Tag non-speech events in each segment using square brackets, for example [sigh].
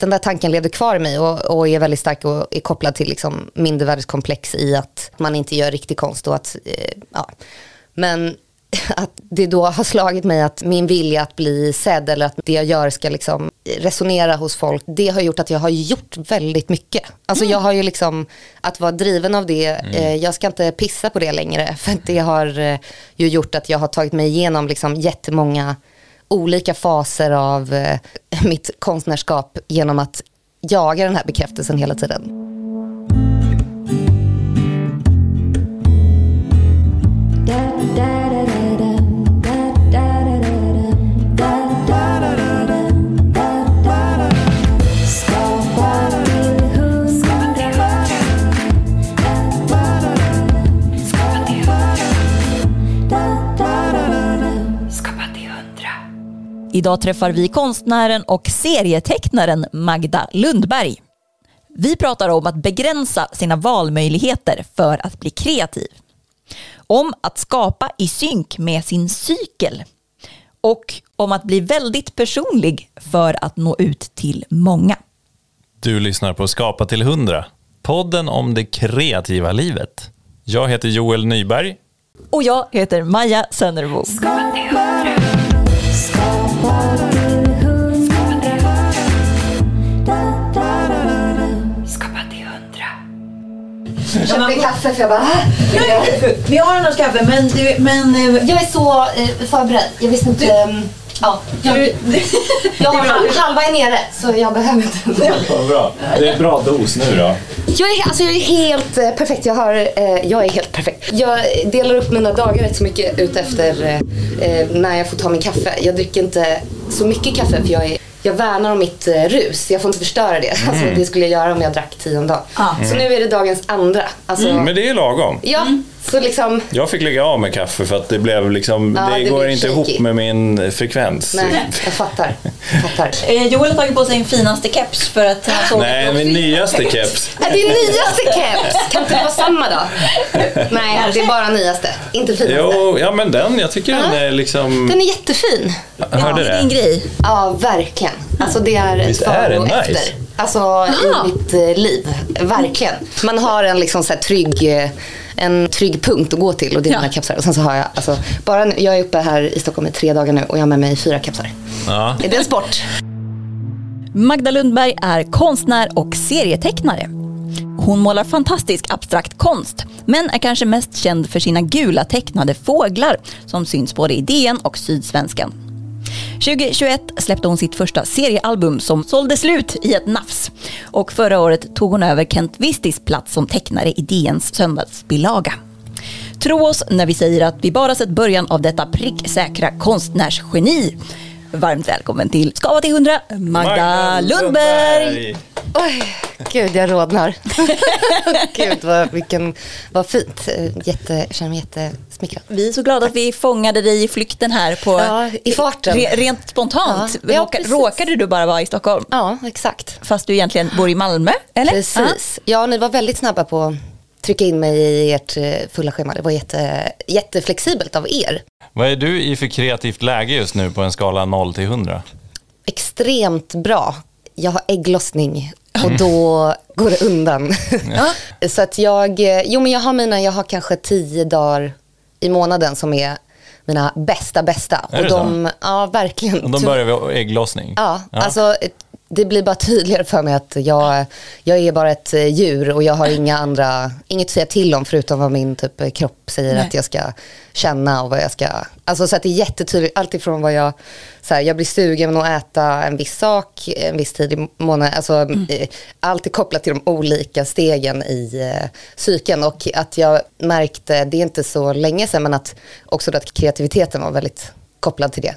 Den där tanken levde kvar i mig och, och är väldigt stark och är kopplad till liksom mindervärdeskomplex i att man inte gör riktig konst och att, eh, ja. Men [laughs] att det då har slagit mig att min vilja att bli sedd eller att det jag gör ska liksom resonera hos folk, det har gjort att jag har gjort väldigt mycket. Alltså jag har ju liksom, att vara driven av det, eh, jag ska inte pissa på det längre, för det har eh, ju gjort att jag har tagit mig igenom liksom jättemånga olika faser av eh, mitt konstnärskap genom att jaga den här bekräftelsen hela tiden. Idag träffar vi konstnären och serietecknaren Magda Lundberg. Vi pratar om att begränsa sina valmöjligheter för att bli kreativ. Om att skapa i synk med sin cykel. Och om att bli väldigt personlig för att nå ut till många. Du lyssnar på Skapa till 100, podden om det kreativa livet. Jag heter Joel Nyberg. Och jag heter Maja water. Jag köpte kaffe för jag bara, Vi har annars kaffe, men, du, men eh, jag är så eh, förberedd. Jag visste inte, ehm, ja, jag, jag har [laughs] halva är nere så jag behöver inte. Bra. Det är bra dos nu då. Jag är, alltså jag är helt eh, perfekt. Jag, har, eh, jag är helt perfekt. Jag delar upp mina dagar rätt så mycket ut efter eh, eh, när jag får ta min kaffe. Jag dricker inte så mycket kaffe för jag, är, jag värnar om mitt eh, rus. Jag får inte förstöra det. [laughs] Alltså, det skulle jag göra om jag drack tio om dagen. Så nu är det dagens andra. Alltså, Men det är lagom. Ja, så liksom... Jag fick lägga av med kaffe för att det blev liksom, Ja, det, det går blev inte shaky. ihop med min frekvens. Nej, jag fattar. Jag fattar. [laughs] eh, Joel har tagit på sin finaste keps för att han såg Nej, min nyaste keps. [laughs] Är det nyaste keps? Kan inte det vara samma då? Nej, det är bara nyaste. Inte finaste. Jo, ja men den, jag tycker den är liksom... Den är jättefin. Hörde det är din det? grej. Ja, verkligen. Alltså det är ett Visst är det nice? efter. Alltså i mitt eh, liv. Verkligen. Man har en liksom så här trygg, eh, en trygg punkt att gå till och det är Ja. mina kepsar. Och sen så har jag, alltså, bara nu, jag är uppe här i Stockholm i tre dagar nu och jag har med mig fyra kepsar. Ja. Är det en sport? Magda Lundberg är konstnär och serietecknare. Hon målar fantastisk abstrakt konst, men är kanske mest känd för sina gula tecknade fåglar som syns både i DN och Sydsvenskan. 2021 släppte hon sitt första seriealbum som sålde slut i ett nafs. Och förra året tog hon över Kent Vistis plats som tecknare i DNs söndagsbilaga. Tro oss när vi säger att vi bara sett början av detta pricksäkra konstnärsgeni. Varmt välkommen till Skava till 100, Magda, Lundberg. Oj, gud jag rodnar. [laughs] gud vad, vilken, vad fint. Jätte, jag känner mig jättesmickrad. Vi är så glada att vi fångade dig i flykten här på Ja, i farten. Re, rent spontant. Ja, ja, Råka, råkade du bara vara i Stockholm? Ja, exakt. Fast du egentligen bor i Malmö, eller? Precis. Ja, ni var väldigt snabba på trycka in mig i ert eh, fulla schema. Det var jätte, jätteflexibelt av er. Vad är du i för kreativt läge just nu på en skala 0 till 100? Extremt bra. Jag har ägglossning och då går det undan. [laughs] [laughs] Så att jag, eh, jo men jag har mina, jag har kanske tio dagar i månaden som är mina bästa bästa. Är och de, ja verkligen. Och då börjar vi med ägglossning. Ja, alltså det blir bara tydligare för mig att jag, jag är bara ett eh, djur och jag har inga andra, inget att säga till om förutom vad min typ eh, kropp säger Nej. att jag ska känna och vad jag ska, alltså så att det är jättetydligt, alltifrån vad jag, så här, jag blir sugen att äta en viss sak en viss tid i månaden, alltså eh, allt är kopplat till de olika stegen i eh, psyken och att jag märkte, det är inte så länge sedan, men att också att kreativiteten var väldigt kopplad till det.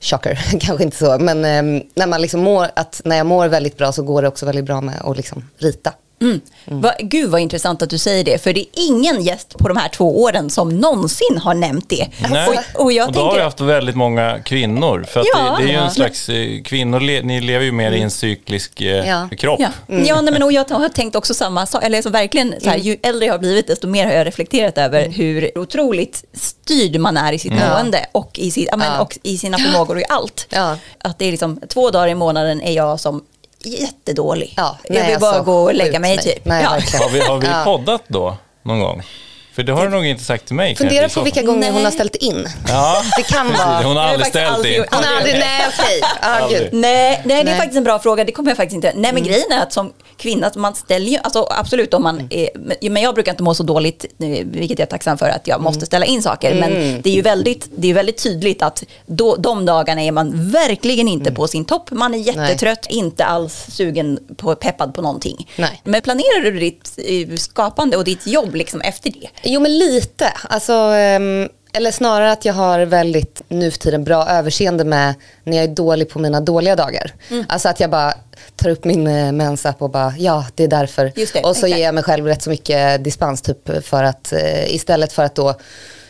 Shocker, [laughs] kanske inte så. Men eh, när, man liksom mår, att när jag mår väldigt bra så går det också väldigt bra med att liksom rita. Mm. Va, gud vad intressant att du säger det, för det är ingen gäst på de här två åren som någonsin har nämnt det. Nej. Och, och jag och då har tänker, vi haft väldigt många kvinnor. För att Ja. det, det är ju Ja. en slags, eh, kvinnor, ni lever ju mer i en cyklisk eh, Ja. kropp. Ja, ja nej, men och jag har tänkt också samma sak. Eller alltså verkligen, så här, ju äldre jag har blivit, desto mer har jag reflekterat över hur otroligt styrd man är i sitt mående och i, sitt, ja, men, Ja. och i sina förmågor och i allt. Att det är liksom två dagar i månaden är jag som jättedålig. Ja, jag vill bara alltså, gå och lägga mig mig. typ. Nej, ja. Har vi, har vi poddat då någon gång? För det har du nog inte sagt till mig. Fundera på vilka gånger hon Nej. har ställt in. Ja, Det kan vara... Hon har aldrig ställt aldrig in. Hon har aldrig, nej okej. Ah. Nej, nej, det är Nej. faktiskt en bra fråga. Det kommer jag faktiskt inte... Nej, men grejen är att som kvinna, man ställer ju... Alltså absolut om man är... men- jag brukar inte må så dåligt, vilket jag är tacksam för, att jag måste ställa in saker. Men det är ju väldigt, det är väldigt tydligt att då, de dagarna är man verkligen inte på sin topp. Man är jättetrött, inte alls sugen på, peppad på någonting. Nej. Men planerar du ditt eh, skapande och ditt jobb liksom efter det? Jo men lite. Alltså, ehm, eller snarare att jag har väldigt nu för tiden bra överseende med när jag är dålig på mina dåliga dagar. Mm. Alltså att jag bara tar upp min eh, mensapp och bara ja det är därför. Det, och så exakt. ger jag mig själv rätt så mycket dispens typ för att eh, istället för att då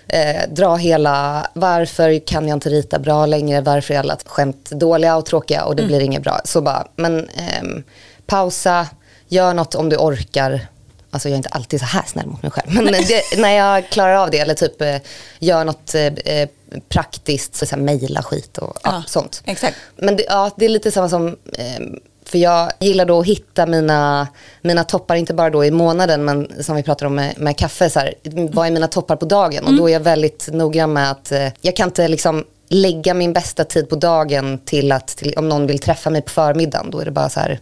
eh, dra hela varför kan jag inte rita bra längre, varför är alla skämt dåliga och tråkiga och det Mm. blir inget bra. Så bara, men ehm, pausa, gör något om du orkar. Alltså jag är inte alltid så här snäll mot mig själv. Men det, när jag klarar av det eller typ eh, gör något eh, eh, praktiskt, så, så här, mejla skit och ja, Ja, sånt. exakt. Men det, ja, det är lite samma som, eh, för jag gillar då att hitta mina, mina toppar, inte bara då i månaden, men som vi pratar om med, med kaffe, så här, vad är mina toppar på dagen? Och då är jag väldigt noggrann med att eh, jag kan inte liksom lägga min bästa tid på dagen till att, till, om någon vill träffa mig på förmiddagen, då är det bara så här,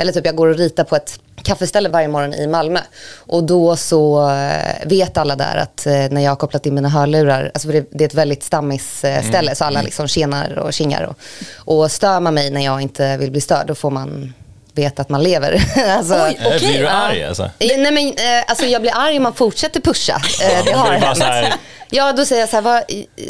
eller typ jag går och ritar på ett kaffeställe varje morgon i Malmö. Och då så eh, vet alla där att eh, när jag har kopplat in mina hörlurar, alltså det, det är ett väldigt stammisställe så alla liksom tjenar och kingar. Och, och stör man mig när jag inte vill bli störd, då får man veta att man lever. [laughs] alltså, Oj, Eh, okej. Blir du arg alltså? Nej, men, eh, alltså jag blir arg om man fortsätter pusha. Eh, det har hänt. Ja, då säger jag så här, vad,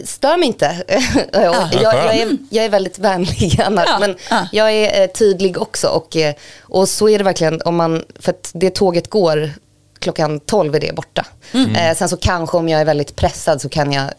stör mig inte. [laughs] Och jag, jag, är, jag är väldigt vänlig [laughs] annars, Ja, men ja. jag är eh, tydlig också. Och, eh, och så är det verkligen, om man, för att det tåget går klockan 12 är det borta. Eh, sen så kanske om jag är väldigt pressad så kan jag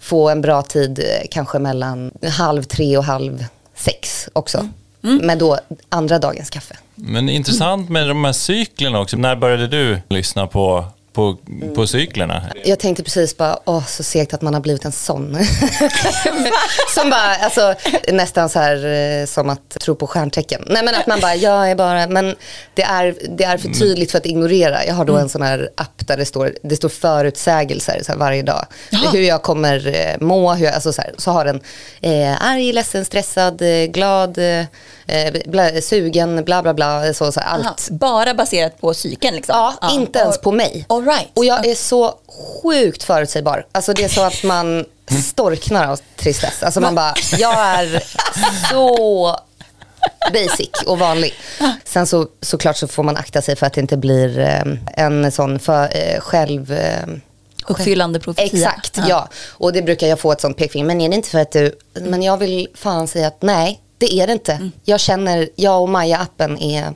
få en bra tid eh, kanske mellan halv tre och halv sex också. Mm. Med då andra dagens kaffe. Men intressant med de här cyklerna också. När började du lyssna på, på, på cyklerna? Jag tänkte precis bara, åh så segt att man har blivit en sån. [laughs] som bara, alltså nästan så här eh, som att tro på stjärntecken. Nej men att man bara, jag är bara, men det är, det är för tydligt för att ignorera. Jag har då en sån här app där det står, det står förutsägelser så här, varje dag. Jaha. Hur jag kommer eh, må, hur jag, alltså så, här, så har den eh, arg, ledsen, stressad, eh, glad, eh, bla, sugen, bla bla bla, så, så här, allt. Aha, bara baserat på psyken liksom? Ja, inte ens på mig. All right. Och jag är så sjukt förutsägbar. Alltså det är så att man storknar av tristess. Alltså man bara, jag är så basic och vanlig. Sen så såklart så får man akta sig för att det inte blir eh, en sån för, eh, själv... Eh, Uppfyllande profetia. Exakt, ja. Och det brukar jag få ett sånt pekfinger. Men är det inte för att du... Men jag vill fan säga att nej, det är det inte. Mm. Jag känner, jag och Maja-appen är...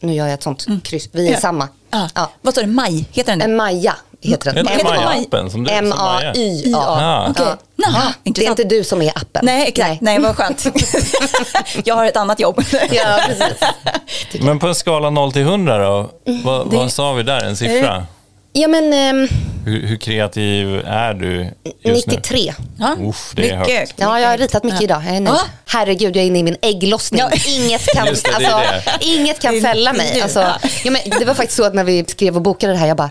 Nu gör jag ett sånt kryss. Vi är Mm. Ja. samma. Ja. Ja. Vad står det? Maj? Heter den det? En Maja heter den. Heter? Maja-appen som du? M-A-Y-A. Ah. Ja. Naha, Det är inte du som är appen. Nej, exakt. Nej, vad skönt. [laughs] jag har ett annat jobb. Ja, precis. Men på en skala 0 till 100 då? Vad, Det- vad sa vi där? En siffra? Ja, men ehm, Hur, hur kreativ är du just nu? 93. Ja, Uff, det är högt. mycket. Ja, jag har ritat mycket idag. Jag är. Ja. Herregud, jag är inne i min ägglossning. Ja. Inget kan, det, det alltså, inget kan fälla mig. Alltså, Ja. ja, men det var faktiskt så att när vi skrev och bokade det här, jag bara,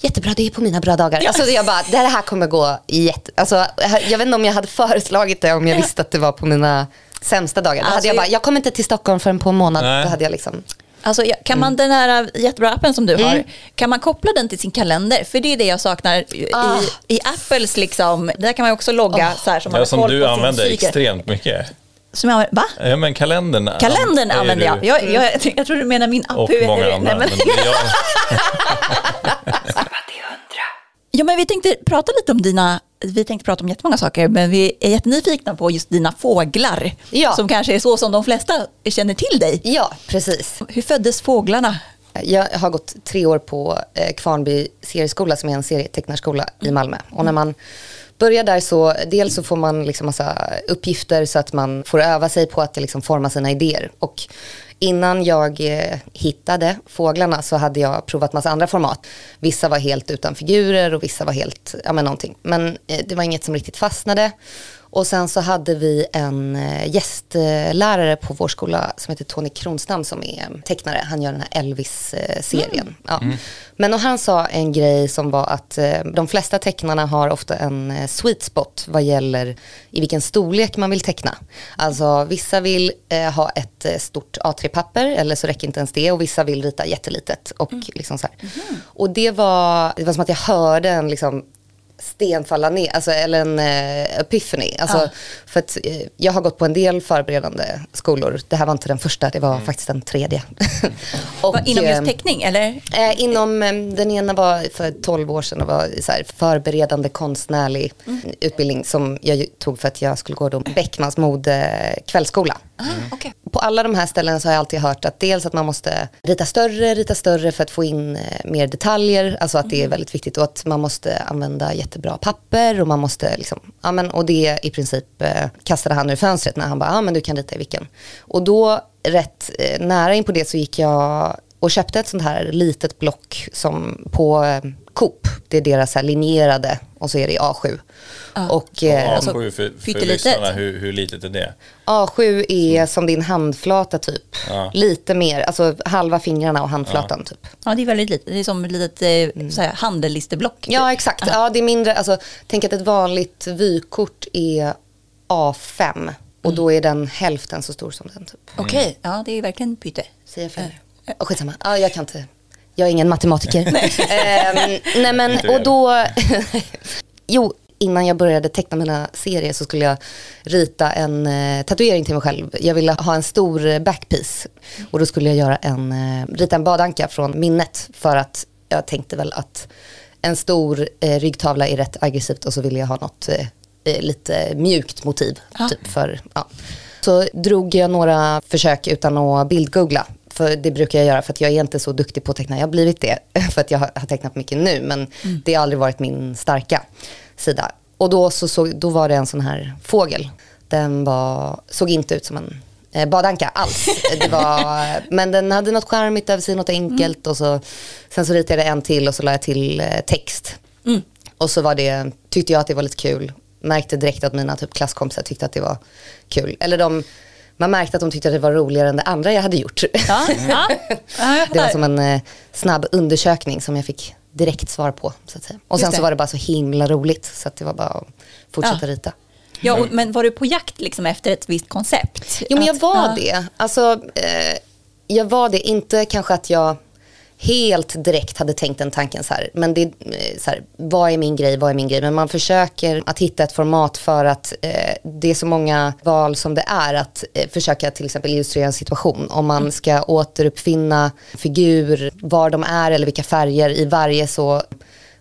jättebra, det är på mina bra dagar. Alltså, jag bara, det här kommer gå jätte... Alltså, jag vet inte om jag hade föreslagit det om jag visste att det var på mina sämsta dagar. Alltså, hade jag bara, jag- jag kommer inte till Stockholm förrän på en månad. Nej. Då hade jag liksom... Alltså, kan man den här jättebra appen som du har, kan man koppla den till sin kalender? För det är det jag saknar i, Ah. i Apples, liksom, där kan man också logga så här som man Ja, som du använder extremt mycket. Som jag, använder- va? Ja, men kalendern. Kalendern använder jag. Jag, jag. jag tror du menar min app. Och Hur- många nej, andra. men, Men jag, [laughs] [laughs] ja, men vi tänkte prata lite om dina, vi tänkte prata om jättemånga saker, men vi är jättenyfikna på just dina fåglar. Ja. Som kanske är så som de flesta känner till dig. Ja, precis. Hur föddes fåglarna? Jag har gått tre år på eh, Kvarnby serieskola som är en serietecknarskola i Malmö. Och när man börjar där så, dels så får man liksom massa uppgifter så att man får öva sig på att liksom forma sina idéer. Och innan jag eh, hittade fåglarna så hade jag provat massa andra format. Vissa var helt utan figurer och vissa var helt, ja men någonting. Men eh, det var inget som riktigt fastnade. Och sen så hade vi en eh, gästlärare på vår skola som heter Tony Kronstam som är tecknare. Han gör den här Elvis-serien. Mm. Ja. Men och han sa en grej som var att eh, de flesta tecknarna har ofta en eh, sweet spot vad gäller i vilken storlek man vill teckna. Alltså vissa vill eh, ha ett stort A3-papper eller så räcker inte ens det och vissa vill rita jättelitet. Och, liksom så här. och det, var, det var som att jag hörde en liksom, sten falla ner, alltså, eller en uh, epiphany. Alltså, Ja. För att, eh, jag har gått på en del förberedande skolor. Det här var inte den första, det var faktiskt den tredje. [laughs] och, Vad, Inom eh, just teckning eller? Eh, inom, eh, den ena var för 12 år sedan och var så här, förberedande konstnärlig utbildning som jag tog för att jag skulle gå då Beckmans mode kvällsskola. Ah, okej. På alla de här ställena så har jag alltid hört att dels att man måste rita större, rita större för att få in eh, mer detaljer, alltså att det är väldigt viktigt och att man måste använda jättebra papper och man måste liksom, ja men och det i princip eh, kastade han ur fönstret när han bara, ja men du kan rita i vilken. Och då rätt eh, nära in på det så gick jag och köpte ett sånt här litet block som på Coop, det är deras här linjerade och så är det i A7. Och, eh, Ja, alltså, för, för, lyssnarna, hur, hur litet är det? A7 är som din handflata typ. Ja. Lite mer, alltså halva fingrarna och handflatan typ. Ja, det är väldigt litet. Det är som ett litet eh, så här, handellisteblock. typ. Ja exakt, ja det är mindre, alltså tänk att ett vanligt vykort är A5 och då är den hälften så stor som den typ. Okej, ja det är verkligen pytte. Säger jag fel? Oh, skitsamma, ja, jag kan inte, jag är ingen matematiker. [laughs] Ehm, nej men, och då, [laughs] jo, innan jag började teckna mina serier så skulle jag rita en eh, tatuering till mig själv. Jag ville ha en stor eh, backpiece och då skulle jag göra en, eh, rita en badanka från minnet för att jag tänkte väl att en stor eh, ryggtavla är rätt aggressivt och så ville jag ha något eh, eh, lite mjukt motiv. Ja. Typ för, ja. Så drog jag några försök utan att bildgoogla. För det brukar jag göra för att jag är inte så duktig på att teckna. Jag har blivit det [laughs] för att jag har, tecknat mycket nu. Men det har aldrig varit min starka sida. Och då, så såg, då var det en sån här fågel. Den var, såg inte ut som en eh, badanka alls. [laughs] Det var, men den hade något charmigt över sig, något enkelt. Och så, sen så ritade jag en till och så la jag till eh, text. Och så var det, tyckte jag att det var lite kul. Märkte direkt att mina typ klasskompisar tyckte att det var kul. Eller de, man märkte att de tyckte att det var roligare än det andra jag hade gjort. Ja, [laughs] Det var som en eh, snabb undersökning som jag fick direkt svar på. Så att säga. Och sen så var det bara så himla roligt så att det var bara att fortsätta Ja. rita. Ja, och, men var du på jakt liksom efter ett visst koncept? Jo men jag var det. Alltså, eh, jag var det. Inte kanske att jag helt direkt hade tänkt den tanken så här. Men det, eh, så här, vad är min grej, vad är min grej? Men man försöker att hitta ett format för att eh, det är så många val som det är att eh, försöka till exempel illustrera en situation. Om man ska återuppfinna figur, var de är eller vilka färger i varje så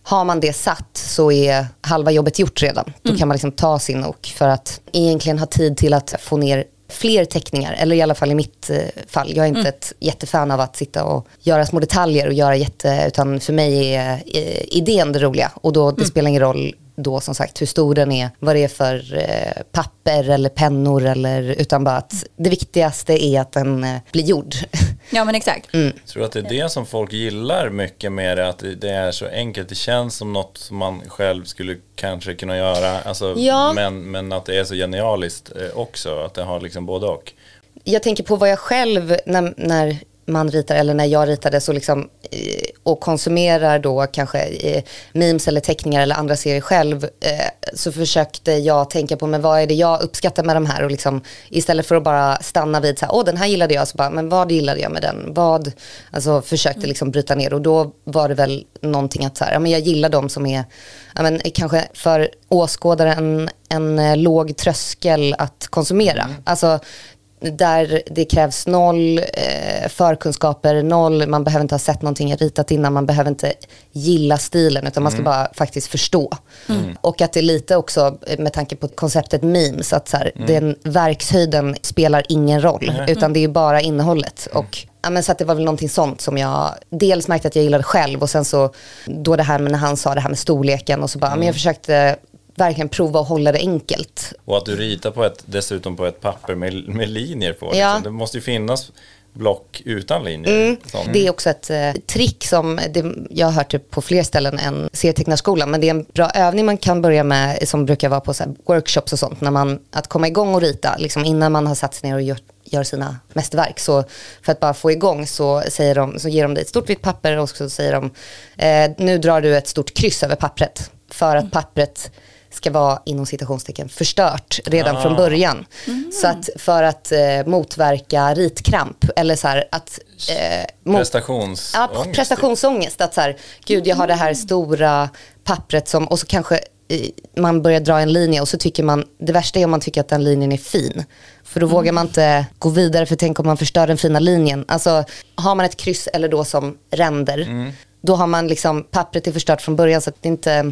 har man det satt så är halva jobbet gjort redan. Då kan man liksom ta sin och för att egentligen ha tid till att få ner fler teckningar, eller i alla fall i mitt eh, fall. Jag är inte ett jättefan av att sitta och göra små detaljer och göra jätte, utan för mig är eh, idén det roliga. Och då det spelar ingen roll då som sagt hur stor den är, vad det är för eh, papper eller pennor eller utan bara att det viktigaste är att den eh, blir gjord. [laughs] Ja, men exakt. Mm. Jag tror att det är det som folk gillar mycket med det, att det är så enkelt. Det känns som något som man själv skulle kanske kunna göra, alltså, Ja. men, men att det är så genialiskt eh, också, att det har liksom både och. jag tänker på vad jag själv, när, när man ritar eller när jag ritade så liksom, eh, och konsumerar då kanske eh, memes eller teckningar eller andra serier själv eh, så försökte jag tänka på men vad är det jag uppskattar med de här? Och liksom istället för att bara stanna vid så här, åh den här gillade jag så bara, men vad gillade jag med den? Vad, alltså försökte liksom bryta ner. Och då var det väl någonting att så här, ja men jag gillar de som är, ja men kanske för åskådaren en, låg tröskel att konsumera. Alltså där det krävs noll eh, förkunskaper, noll, man behöver inte ha sett någonting ritat innan, man behöver inte gilla stilen utan man ska bara faktiskt förstå. Och att det är lite också eh, med tanke på konceptet memes, att så här, den verkshöjden spelar ingen roll utan det är bara innehållet. Och Ja, men så att det var väl någonting sånt som jag dels märkte att jag gillade själv och sen så då det här med när han sa det här med storleken och så bara, men jag försökte verkligen prova att hålla det enkelt. Och att du ritar på ett, dessutom på ett papper med, med linjer på. Ja. Liksom. Det måste ju finnas block utan linjer. Sånt. Det är också ett eh, trick som det, jag har hört det på fler ställen än serietecknarskolan. Men det är en bra övning man kan börja med som brukar vara på så här workshops och sånt. När man, att komma igång och rita liksom innan man har satt sig ner och gjort gör sina mästerverk. Så för att bara få igång så, säger de, så ger de dig ett stort vitt papper och så säger de eh, nu drar du ett stort kryss över pappret. För att pappret ska vara inom citationstecken förstört redan Ah. från början. Så att för att eh, motverka ritkramp eller så här att eh, Prestationsångest. Ja, prestationsångest. Att så här, gud jag har det här stora pappret som, och så kanske eh, man börjar dra en linje och så tycker man, det värsta är om man tycker att den linjen är fin. För då vågar man inte gå vidare för tänk om man förstör den fina linjen. Alltså har man ett kryss eller då som ränder, då har man liksom, pappret är förstört från början så att det inte, det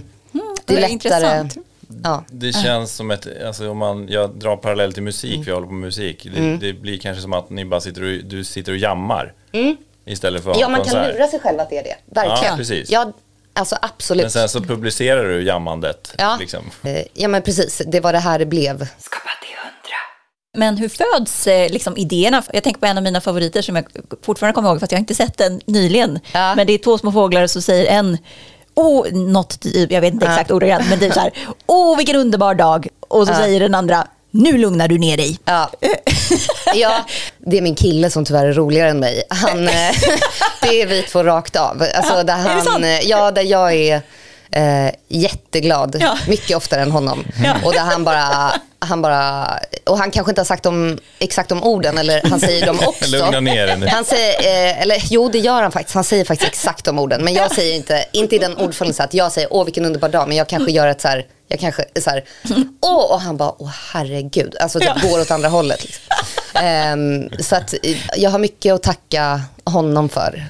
det är är lättare. intressant. Ja. Det känns som ett, alltså om man, jag drar parallell till musik, Mm. för jag håller på med musik. Det, det blir kanske som att ni bara sitter och, du sitter och jammar. Istället för att Mm. ja, man kan lura sig själv att det är det. Verkligen. Ja, precis. Ja, alltså absolut. Men sen så publicerar du jammandet. ja. Liksom. Eh, ja, men precis. Det var det här det blev. Skapa till hundra. Men hur föds eh, liksom, idéerna? Jag tänker på en av mina favoriter som jag fortfarande kommer ihåg, fast jag har inte sett den nyligen. Ja. Men det är två små fåglar och så säger en, oh, något, typ, jag vet inte exakt ordagrant, men typ så här, åh vilken underbar dag. Och så säger den andra, nu lugnar du ner dig. Ja. [laughs] ja, det är min kille som tyvärr är roligare än mig. Han, [laughs] eh, [laughs] det är vi två rakt av. Alltså, där är det han, sant? eh, ja, där jag är eh, jätteglad, Ja. mycket oftare än honom. Ja. Och där han bara, han bara, och han kanske inte har sagt dem, exakt de orden, eller han säger dem [laughs] också. Lugna ner dig nu. Han säger, eh, eller jo det gör han faktiskt, han säger faktiskt exakt de orden. Men jag säger inte, inte i den ordföljden att jag säger åh vilken underbar dag, men jag kanske gör ett så här, jag kanske så här, åh, och han bara, åh herregud, alltså typ Ja. går åt andra hållet. Liksom. Ehm, så att jag har mycket att tacka honom för.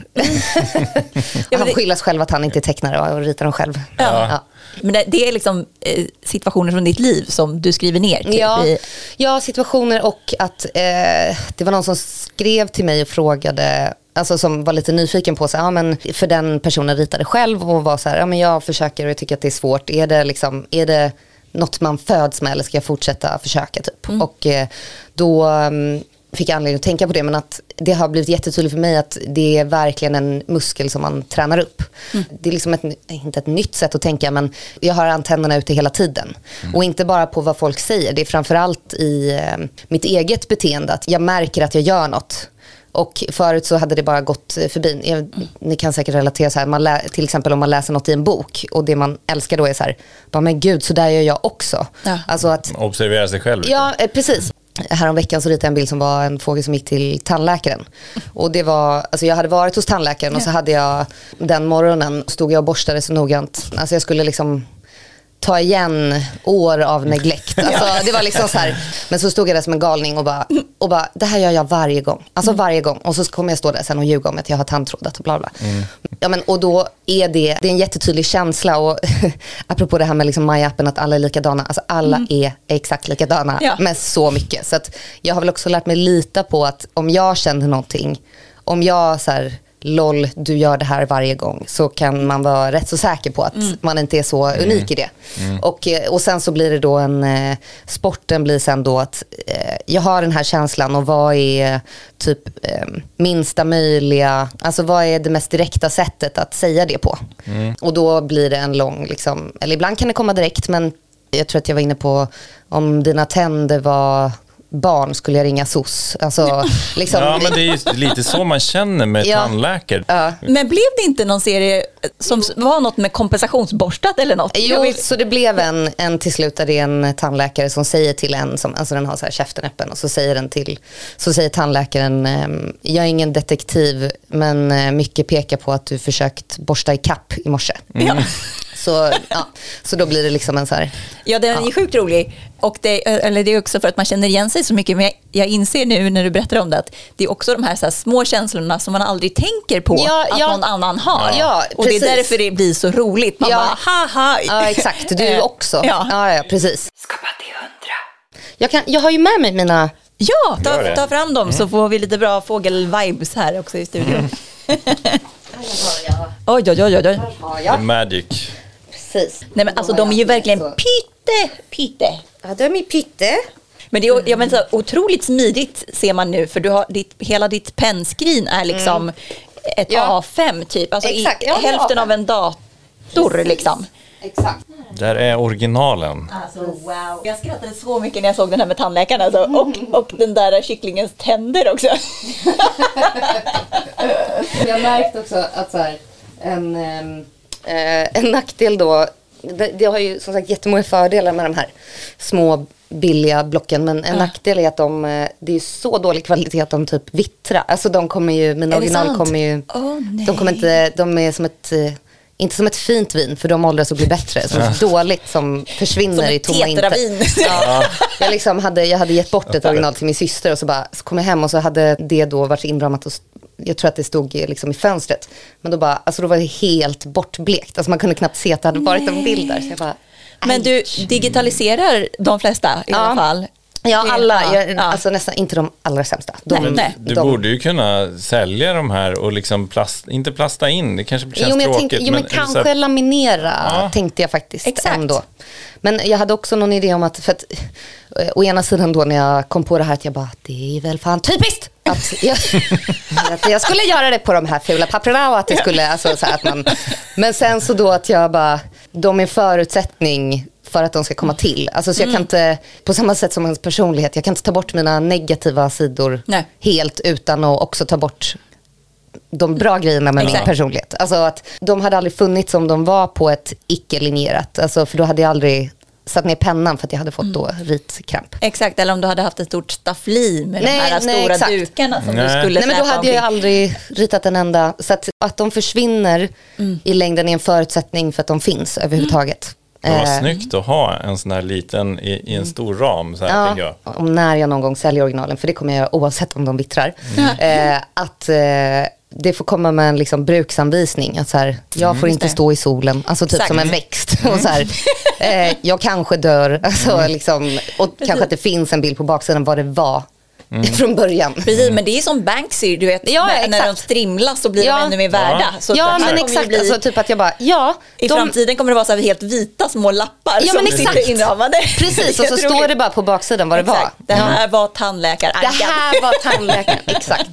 [laughs] han skyllas själv att han inte är tecknare och ritar dem själv. Ja. Ja. Men det, det är liksom eh, situationer från ditt liv som du skriver ner. Typ, Ja, ja, situationer och att eh, det var någon som skrev till mig och frågade, alltså som var lite nyfiken på, så, ja, men för den personen ritade själv och var så här, ja, men jag försöker och jag tycker att det är svårt. Är det, liksom, är det något man föds med eller ska jag fortsätta försöka? Typ? Och eh, då mm, fick jag anledning att tänka på det, men att det har blivit jättetydligt för mig att det är verkligen en muskel som man tränar upp. Det är liksom ett, inte ett nytt sätt att tänka, men jag har antennerna ute hela tiden. Och inte bara på vad folk säger, det är framförallt i eh, mitt eget beteende, att jag märker att jag gör något. Och förut så hade det bara gått förbi. Ni kan säkert relatera så här, man lä, till exempel om man läser något i en bok och det man älskar då är så här, bara, men gud, så där gör jag också. Ja. Alltså att Observera sig själv. Ja, eh, precis. Häromveckan så ritade jag en bild som var en fågel som gick till tandläkaren. Och det var, alltså jag hade varit hos tandläkaren och så hade jag den morgonen, stod jag och borstade så noggrant. Alltså jag skulle liksom ta igen år av neglekt. [laughs] Alltså, det var liksom så här, men så stod jag där som en galning och bara, och bara, det här gör jag varje gång. Alltså varje gång. Och så kommer jag stå där sen och ljuga om att jag har tandtrådat och bla bla. Ja, men, och då är det, det är en jättetydlig känsla och [laughs] apropå det här med liksom My-appen att alla är likadana. Alltså alla är exakt likadana Ja. med så mycket. Så att jag har väl också lärt mig lita på att om jag känner någonting, om jag så här, LOL, du gör det här varje gång, så kan man vara rätt så säker på att man inte är så unik i det. Och, eh, och sen så blir det då en, eh, sporten blir sen då att eh, jag har den här känslan och vad är typ eh, minsta möjliga, alltså vad är det mest direkta sättet att säga det på? Och då blir det en lång, liksom, eller ibland kan det komma direkt, men jag tror att jag var inne på om dina tänder var barn skulle jag ringa SOS. Alltså, liksom, Ja, men det är ju lite så man känner med [laughs] Ja. tandläkare. Ja. Men blev det inte någon serie som var något med kompensationsborstat eller något? Jo, vill- så det blev en, en till slut där det är en tandläkare som säger till en, som, alltså den har så här käften öppen och så säger den till, så säger tandläkaren, ehm, jag är ingen detektiv men eh, mycket pekar på att du försökt borsta i kapp i morse. Ja. Så, ja, så då blir det liksom en så här, Ja, den är sjukt rolig. Och det, eller det är också för att man känner igen sig så mycket. Men jag, jag inser nu när du berättar om det att det är också de här, så här små känslorna som man aldrig tänker på Ja, att ja. någon annan har. Ja, och det är därför det blir så roligt. Man Ja. bara, haha. ja exakt, du Eh, också. Ja. Ja, ja, precis. Skapa till hundra. Jag, kan, jag har ju med mig mina, Ja, ta, ta fram dem så får vi lite bra fågel-vibes här också i studion. [laughs] Oj, oj, oj, oj. oj. The magic. Precis. Nej, men alltså de är ju verkligen Så- pytte, pytte. Ja, de är pytte. Men det är ja, men så otroligt smidigt ser man nu för du har ditt, hela ditt pennskrin är liksom ett Mm. Ja. A5 typ. Alltså Exakt, i, ja, hälften A5. av en dator liksom. Exakt. Där är originalen. Alltså wow. Jag skrattade så mycket när jag såg den här med tandläkaren alltså. och, och den där kycklingens tänder också. [laughs] Jag har märkt också att så här, en, ehm, eh, en nackdel då, det, det har ju som sagt jättemånga fördelar med de här små billiga blocken men en nackdel är att de, eh, det är så dålig kvalitet att de typ vittrar. Alltså de kommer ju, mina Är original sant? kommer ju, nej. de kommer inte, de är som ett eh, inte som ett fint vin, för de åldras och blir bättre. Som ett [laughs] dåligt som försvinner Som i tomma intet. tetravin. [laughs] Ja. Jag, liksom hade, jag hade gett bort ett original till min syster och så, bara, så kom jag hem och så hade det då varit inramat och jag tror att det stod liksom i fönstret. Men då, bara, alltså då var det helt bortblekt. Alltså man kunde knappt se att det hade varit en bild där. Så jag bara, Men du digitaliserar de flesta i Ja. alla fall. Ja, alla. ja, Jag, ja. Alltså nästan inte de allra sämsta. De, Nej, nej. Du de- borde ju kunna sälja de här och liksom plast, inte plasta in, det kanske känns Jo men, jag tråkigt. tänkte, jo, men så kanske här- laminera Ja. tänkte jag faktiskt Exakt. ändå. Men jag hade också någon idé om att, för att eh, å ena sidan då när jag kom på det här att jag bara, det är väl fan typiskt att jag, [laughs] att jag skulle göra det på de här fula papperna och att det skulle, alltså så här att man, men sen så då att jag bara, de är förutsättning för att de ska komma till. Alltså så jag Mm. kan inte, på samma sätt som ens personlighet, jag kan inte ta bort mina negativa sidor Nej. helt utan att också ta bort de bra grejerna med Exakt. min personlighet. Alltså att de hade aldrig funnits om de var på ett icke-linjerat. Alltså för då hade jag aldrig satt ner pennan för att jag hade fått Mm. då ritkramp. Exakt, eller om du hade haft ett stort staffli med Nej, de här nej, stora exakt. dukarna som du Nej. skulle Nej men då hade jag aldrig ritat en enda. Så att, att de försvinner Mm. i längden är en förutsättning för att de finns överhuvudtaget. Det var Eh, snyggt att ha en sån här liten i, i en stor ram, så här Ja, jag. om när jag någon gång säljer originalen, för det kommer jag göra oavsett om de vittrar. Mm. [laughs] Eh, att eh, det får komma med en liksom bruksanvisning. Att så här, jag får inte det. stå i solen, alltså typ Exakt. som en växt. Och så här, [laughs] eh, jag kanske dör, alltså, liksom, och kanske att det finns en bild på baksidan vad det var [laughs] från början. Precis, men det är som Banksy, du vet, Ja, när, när de strimlas så blir Ja. de ännu mer värda. Så det ja men exakt, bli- alltså, typ att jag bara, ja. I de- framtiden kommer det vara så här helt vita små lappar Ja, som men exakt. sitter inramade. Precis, [laughs] och så står det bara på baksidan vad det var. Exakt. Det här var tandläkare Det här var tandläkaren, [laughs] exakt.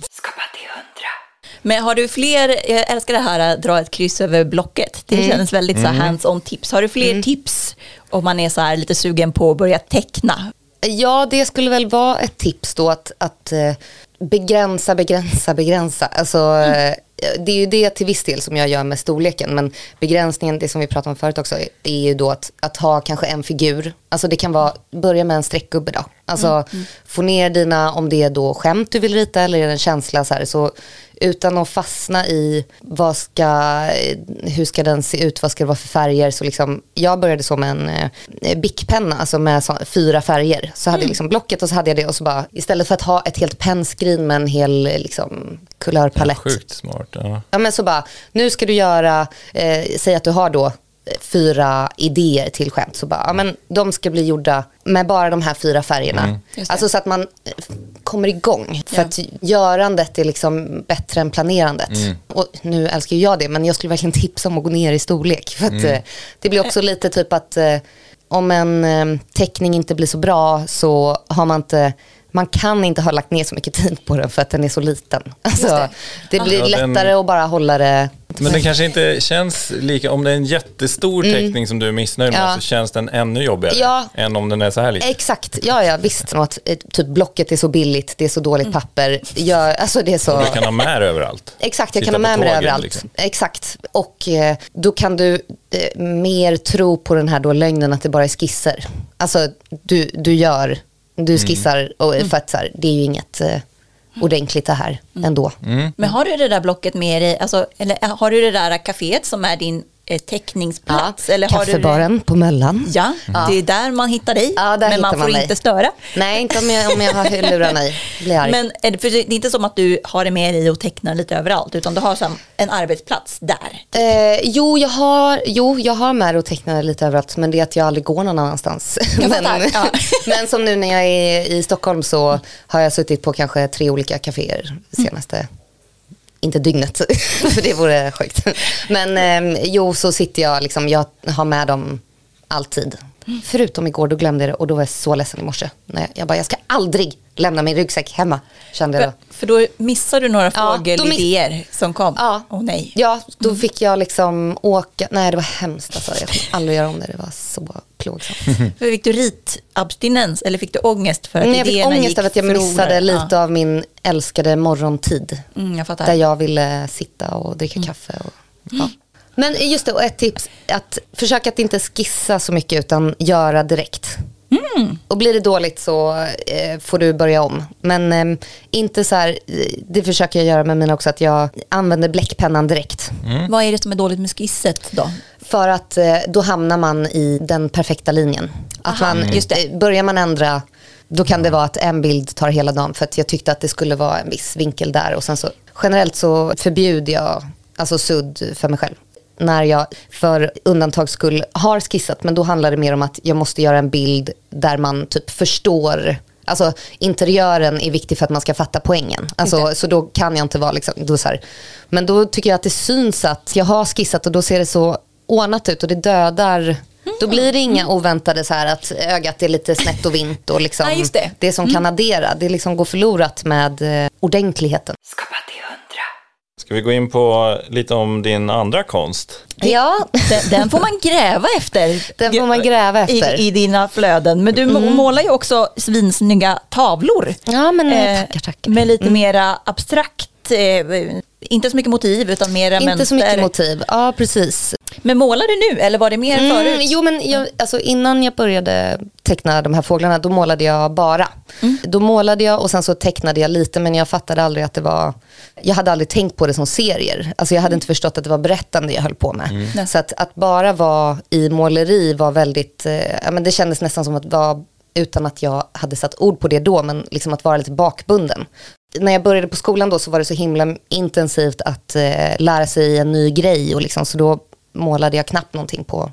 Men har du fler, jag älskar det här att dra ett kryss över blocket. Det Mm. känns väldigt så här hands-on tips. Har du fler tips om man är så här lite sugen på att börja teckna? Ja, det skulle väl vara ett tips då att, att eh, begränsa, begränsa, begränsa. Alltså, eh, det är ju det till viss del som jag gör med storleken. Men begränsningen, det som vi pratade om förut också, är ju då att, att ha kanske en figur. Alltså det kan vara, börja med en streckgubbe då. Alltså få ner dina, om det är då skämt du vill rita eller är det en känsla så här. Så utan att fastna i vad ska, hur ska den se ut, vad ska det vara för färger. Så liksom, jag började som en eh, bickpenna, alltså med så, fyra färger. Så hade jag liksom blocket och så hade jag det och så bara, istället för att ha ett helt pennskrin med en hel liksom, kulörpalett. Sjukt smart. Ja. Ja men så bara, nu ska du göra, eh, säg att du har då eh, fyra idéer till skämt. Så bara, ja men de ska bli gjorda med bara de här fyra färgerna. Det. Alltså så att man eh, kommer igång. För Ja. att görandet är liksom bättre än planerandet. Och nu älskar ju jag det, men jag skulle verkligen tipsa om att gå ner i storlek. För att eh, det blir också lite typ att om en teckning inte blir så bra så har man inte man kan inte ha lagt ner så mycket tid på den för att den är så liten. Alltså, det. det. blir Ja, den- lättare att bara hålla det. Men den kanske inte känns lika, om det är en jättestor teckning som du är missnöjd med Mm. Ja. så känns den ännu jobbigare Ja. än om den är så här liten. Exakt, ja ja visst. Och att, eh, typ blocket är så billigt, det är så dåligt papper. Ja, alltså det är så... Du kan ha med det överallt. Exakt, jag Sitta kan ha med mig det överallt. liksom. Exakt. Och eh, då kan du eh, mer tro på den här då lögnen att det bara är skisser. Alltså du, du gör, Mm. Du skissar och, för att så här, det är ju inget eh, ordentligt det här ändå. Mm. Men har du det där blocket med dig, alltså, eller har du det där kaféet som är din eh, teckningsplats? eller har du Kaffebaren på Möllan. Ja, det är där man hittar dig. Ja, men man får man inte störa. Nej, inte om jag, om jag har lurarna i. Blir arg. Men det, för det är inte som att du har det med dig och tecknar lite överallt, utan du har som en arbetsplats där. Eh, jo, jag har, jo, jag har med det och tecknar lite överallt, men det är att jag aldrig går någon annanstans. Men, ja. [laughs] men som nu när jag är i Stockholm så har jag suttit på kanske tre olika kaféer senaste, inte dygnet, [laughs] för det vore sjukt. Men eh, jo, så sitter jag, liksom, jag har med dem alltid. Förutom igår, då glömde jag det och då var jag så ledsen i morse. Nej, jag bara, jag ska aldrig lämna min ryggsäck hemma, kände jag då. För, då missar du några Ja, fågelidéer som kom. Ja. Åh nej. Ja, då fick jag liksom åka, nej det var hemskt alltså. Jag kommer aldrig göra om det, det var så plågsamt. [laughs] Fick du ritabstinens eller fick du ångest för att Nej, jag fick idéerna ångest gick över att jag missade lite Ja. av min älskade morgontid. Mm, jag. Där jag ville sitta och dricka Mm. kaffe. Och, ja. Men just det, och ett tips, att försöka att inte skissa så mycket utan göra direkt. Mm. Och blir det dåligt så eh, får du börja om. Men eh, inte så här, det försöker jag göra med mina också, att jag använder bläckpennan direkt. Vad är det som är dåligt med skisset då? För att eh, då hamnar man i den perfekta linjen. Att Aha, man, just det. eh, Börjar man ändra, då kan det vara att en bild tar hela dagen. För att jag tyckte att det skulle vara en viss vinkel där. Och sen så, generellt så förbjuder jag alltså sudd för mig själv. När jag för undantags skull har skissat, men då handlar det mer om att jag måste göra en bild där man typ förstår Alltså interiören är viktig för att man ska fatta poängen. Alltså, så då kan jag inte vara liksom, då så här. Men då tycker jag att det syns att jag har skissat och då ser det så ordnat ut och det dödar då blir det inga oväntade så här att ögat är lite snett och vint och liksom Ja, just det. som kan addera. Det liksom går förlorat med eh, ordentligheten. Ska vi gå in på lite om din andra konst? Ja, Den, den får man gräva efter. Den får man gräva efter. Mm. I, i dina flöden. Men du må- målar ju också svinsnygga tavlor. ja men eh, Eh, tackar tackar. Med lite mera abstrakt, eh, inte så mycket motiv utan mera Inte mönster. så mycket motiv. Ja, precis. Men målar du nu eller var det mer förut? Mm, jo, men jag, alltså, innan jag började teckna de här fåglarna, då målade jag bara. Mm. Då målade jag och sen så tecknade jag lite, men jag fattade aldrig att det var... Jag hade aldrig tänkt på det som serier. Alltså, jag hade inte förstått att det var berättande jag höll på med. Nej. Så att, att bara vara i måleri var väldigt... Eh, ja, men det kändes nästan som att vara utan att jag hade satt ord på det då, men liksom att vara lite bakbunden. När jag började på skolan då så var det så himla intensivt att eh, lära sig en ny grej och liksom, så då målade jag knappt någonting på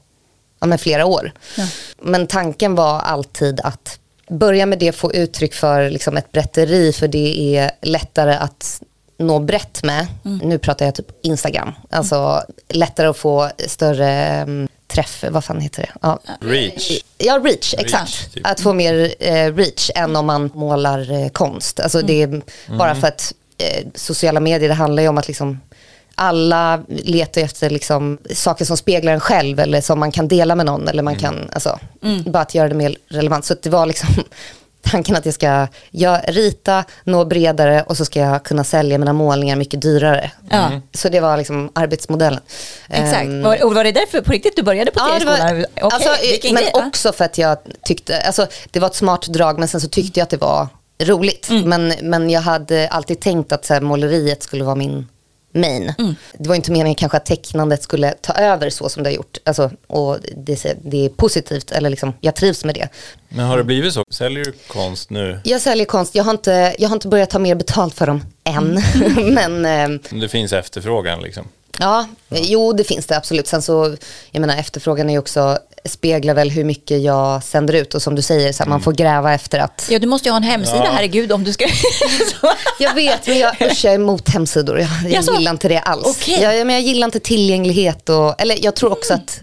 ja, men flera år. Ja. Men tanken var alltid att börja med det, få uttryck för liksom, ett berätteri, för det är lättare att nå brett med. Nu pratar jag typ Instagram. Alltså lättare att få större um, träff, vad fan heter det? Ja, Reach. Ja, reach, exakt. typ. Att få mer eh, reach än om man målar eh, konst. Alltså det är bara för att eh, sociala medier, det handlar ju om att liksom alla letar efter liksom, saker som speglar en själv eller som man kan dela med någon. Eller man kan, alltså, Bara att göra det mer relevant. Så det var liksom [laughs] tanken att jag ska jag, rita, nå bredare och så ska jag kunna sälja mina målningar mycket dyrare. Ja. Så det var liksom arbetsmodellen. Exakt. Var, och var det därför på riktigt du började på Ja, det var? Okej, alltså, men grej. Ja. också för att jag tyckte, alltså, det var ett smart drag men sen så tyckte jag att det var roligt. Mm. Men, men jag hade alltid tänkt att så här, måleriet skulle vara min main. Mm. Det var inte meningen kanske att tecknandet skulle ta över så som det har gjort. Alltså, och det, det är positivt, eller liksom, jag trivs med det. Men har det blivit så? Säljer du konst nu? Jag säljer konst, jag har inte, jag har inte börjat ta mer betalt för dem än. Mm. [laughs] men eh, Det finns efterfrågan liksom. Ja, jo det finns det absolut. Sen så, jag menar efterfrågan är ju också, speglar väl hur mycket jag sänder ut och som du säger, så här, man får gräva efter att, Ja, du måste ju ha en hemsida, Ja. herregud, om du ska... [laughs] Jag vet men jag, usch, jag är emot hemsidor, jag, jag gillar inte det alls. Okej. Jag, men jag gillar inte tillgänglighet och, eller jag tror också att,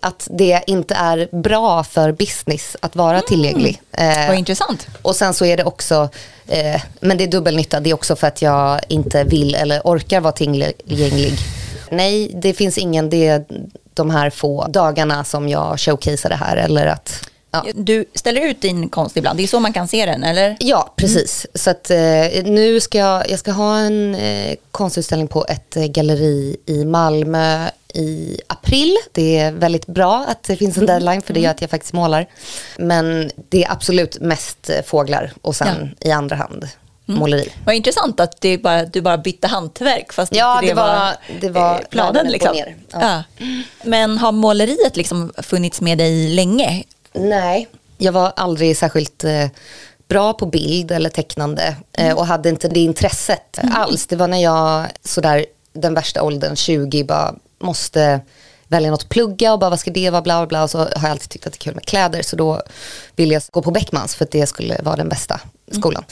att det inte är bra för business att vara tillgänglig. Eh, Vad intressant. Och sen så är det också, eh, men det är dubbelnytta, det är också för att jag inte vill eller orkar vara tillgänglig. Nej, det finns ingen, det är de här få dagarna som jag showcasear det här eller att, ja. Du ställer ut din konst ibland, det är så man kan se den, eller? Ja, precis. Så att eh, nu ska jag, jag ska ha en eh, konstutställning på ett eh, galleri i Malmö i april. Det är väldigt bra att det finns en deadline för det gör att jag faktiskt målar. Men det är absolut mest eh, fåglar och sen i andra hand måleri. Vad intressant att det bara, du bara bytte hantverk fast Ja, inte det var, det var eh, planen. Liksom. Ja. Ja. Men har måleriet liksom funnits med dig länge? Nej, jag var aldrig särskilt eh, bra på bild eller tecknande eh, och hade inte det intresset alls. Det var när jag, sådär den värsta åldern, 20, bara måste välja något att plugga och bara vad ska det vara, bla bla bla. Och så har jag alltid tyckt att det är kul med kläder så då ville jag gå på Beckmans för att det skulle vara den bästa skolan.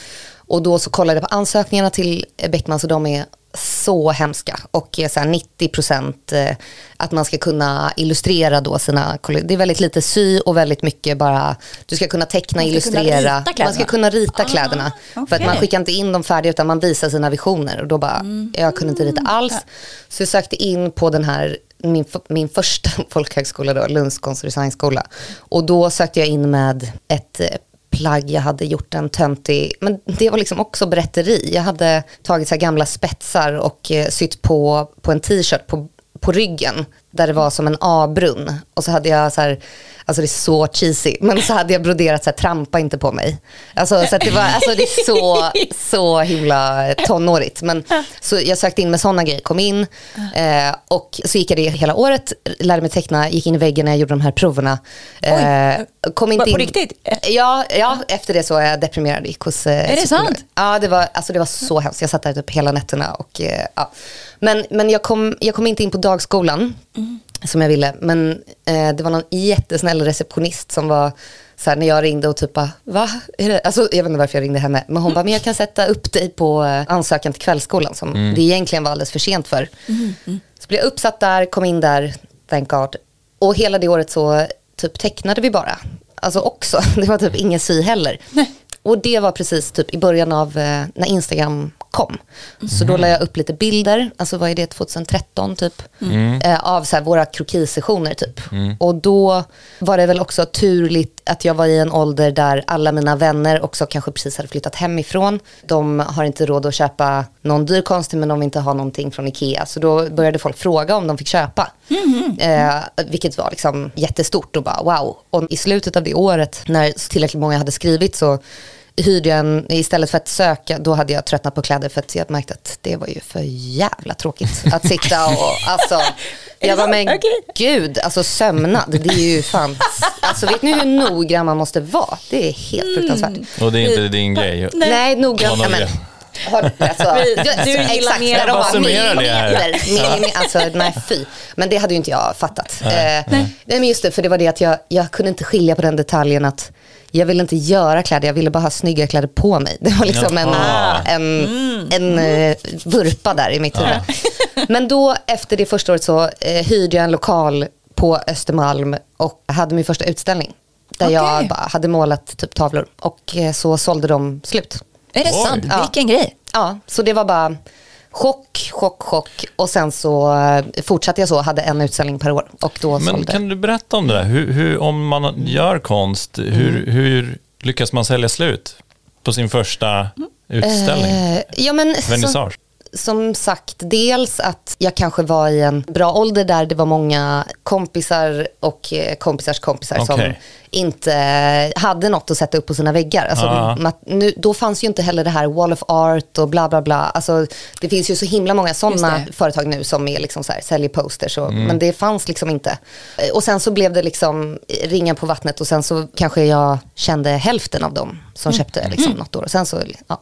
Och då så kollade jag på ansökningarna till Beckmans och de är så hemska. Och så här 90% eh, att man ska kunna illustrera då sina. Det är väldigt lite sy och väldigt mycket bara, du ska kunna teckna, Man ska kunna illustrera. kläderna. man ska kunna rita kläderna. För att man skickar inte in dem färdiga utan man visar sina visioner. Och då bara, jag kunde inte rita alls. Så jag sökte in på den här min, min första [laughs] folkhögskola då, Lunds konst och designskola. Och då sökte jag in med ett eh, plagg, jag hade gjort en töntig, men det var liksom också berätteri. Jag hade tagit så här gamla spetsar och eh, sytt på, på en t-shirt på, på ryggen där det var som en A-brunn. Och så hade jag så här, alltså det är så cheesy, men så hade jag broderat så här, trampa inte på mig. Alltså, så det, var, alltså det är så, så himla tonårigt. Men, så jag sökte in med sådana grejer, kom in eh, och så gick jag det hela året, lärde mig teckna, gick in i väggen när jag gjorde de här proverna. Eh, kom inte På in, riktigt? Ja, ja, efter det så är jag deprimerad. Gick hos, eh, Är det sant? Ja, det var, alltså det var så hemskt. Jag satt där typ hela nätterna. Och, eh, ja. Men, men jag, kom, jag kom inte in på dagskolan som jag ville. Men eh, det var någon jättesnäll receptionist som var så här, när jag ringde och typ bara, va? Är det? Alltså, jag vet inte varför jag ringde henne. Men hon bara, men jag kan sätta upp dig på eh, ansökan till kvällsskolan som det egentligen var alldeles för sent för. Så blev jag uppsatt där, kom in där, thank God. Och hela det året så typ tecknade vi bara. Alltså också, [laughs] det var typ ingen sy heller. Och det var precis typ i början av eh, när Instagram kom. Så då la jag upp lite bilder, alltså vad är det, 2013 typ, eh, av så här, våra krokisessioner typ. Och då var det väl också turligt att jag var i en ålder där alla mina vänner också kanske precis hade flyttat hemifrån. De har inte råd att köpa någon dyr konst men de vill inte ha någonting från Ikea. Så då började folk fråga om de fick köpa. Eh, vilket var liksom jättestort och bara wow. Och i slutet av det året när tillräckligt många hade skrivit så hyrde jag en, istället för att söka, då hade jag tröttnat på kläder för att jag märkte att det var ju för jävla tråkigt att sitta och, alltså, jag var men Okej. gud, alltså sömnad, det är ju fan, alltså vet ni hur noggrann man måste vara? Det är helt fruktansvärt. Och det är inte din grej. Nej, men, noggrann. Har, alltså, Vi- du, du gillar exakt, mer de Vad har summerar det här? millimeter, millimeter, alltså nej fy. Men det hade ju inte jag fattat. Nej, nej. men just det, för det var det att jag, jag kunde inte skilja på den detaljen att jag ville inte göra kläder, jag ville bara ha snygga kläder på mig. Det var liksom en, en, en eh, vurpa där i mitt huvud. Men då efter det första året så eh, hyrde jag en lokal på Östermalm och hade min första utställning. Där jag Okej. bara hade målat typ tavlor och eh, så sålde de slut. Är det Oj. sant? Ja. Vilken grej. Ja, så det var bara chock, chock, chock. Och sen så eh, fortsatte jag så, hade en utställning per år. Och då Men sålde. kan du berätta om det där? Hur, hur, om man gör konst, hur, hur lyckas man sälja slut på sin första utställning? Eh, ja, men, så, Vernissage? Som sagt, dels att jag kanske var i en bra ålder där det var många kompisar och eh, kompisars kompisar som Okej. inte hade något att sätta upp på sina väggar. Alltså, ma- nu, då fanns ju inte heller det här Wall of Art och bla bla bla. Alltså, det finns ju så himla många sådana företag nu som är liksom så här, säljer posters. Och, Mm. Men det fanns liksom inte. Eh, Och sen så blev det liksom ringa på vattnet och sen så kanske jag kände hälften av dem som Mm. köpte liksom något år. Och sen så, ja.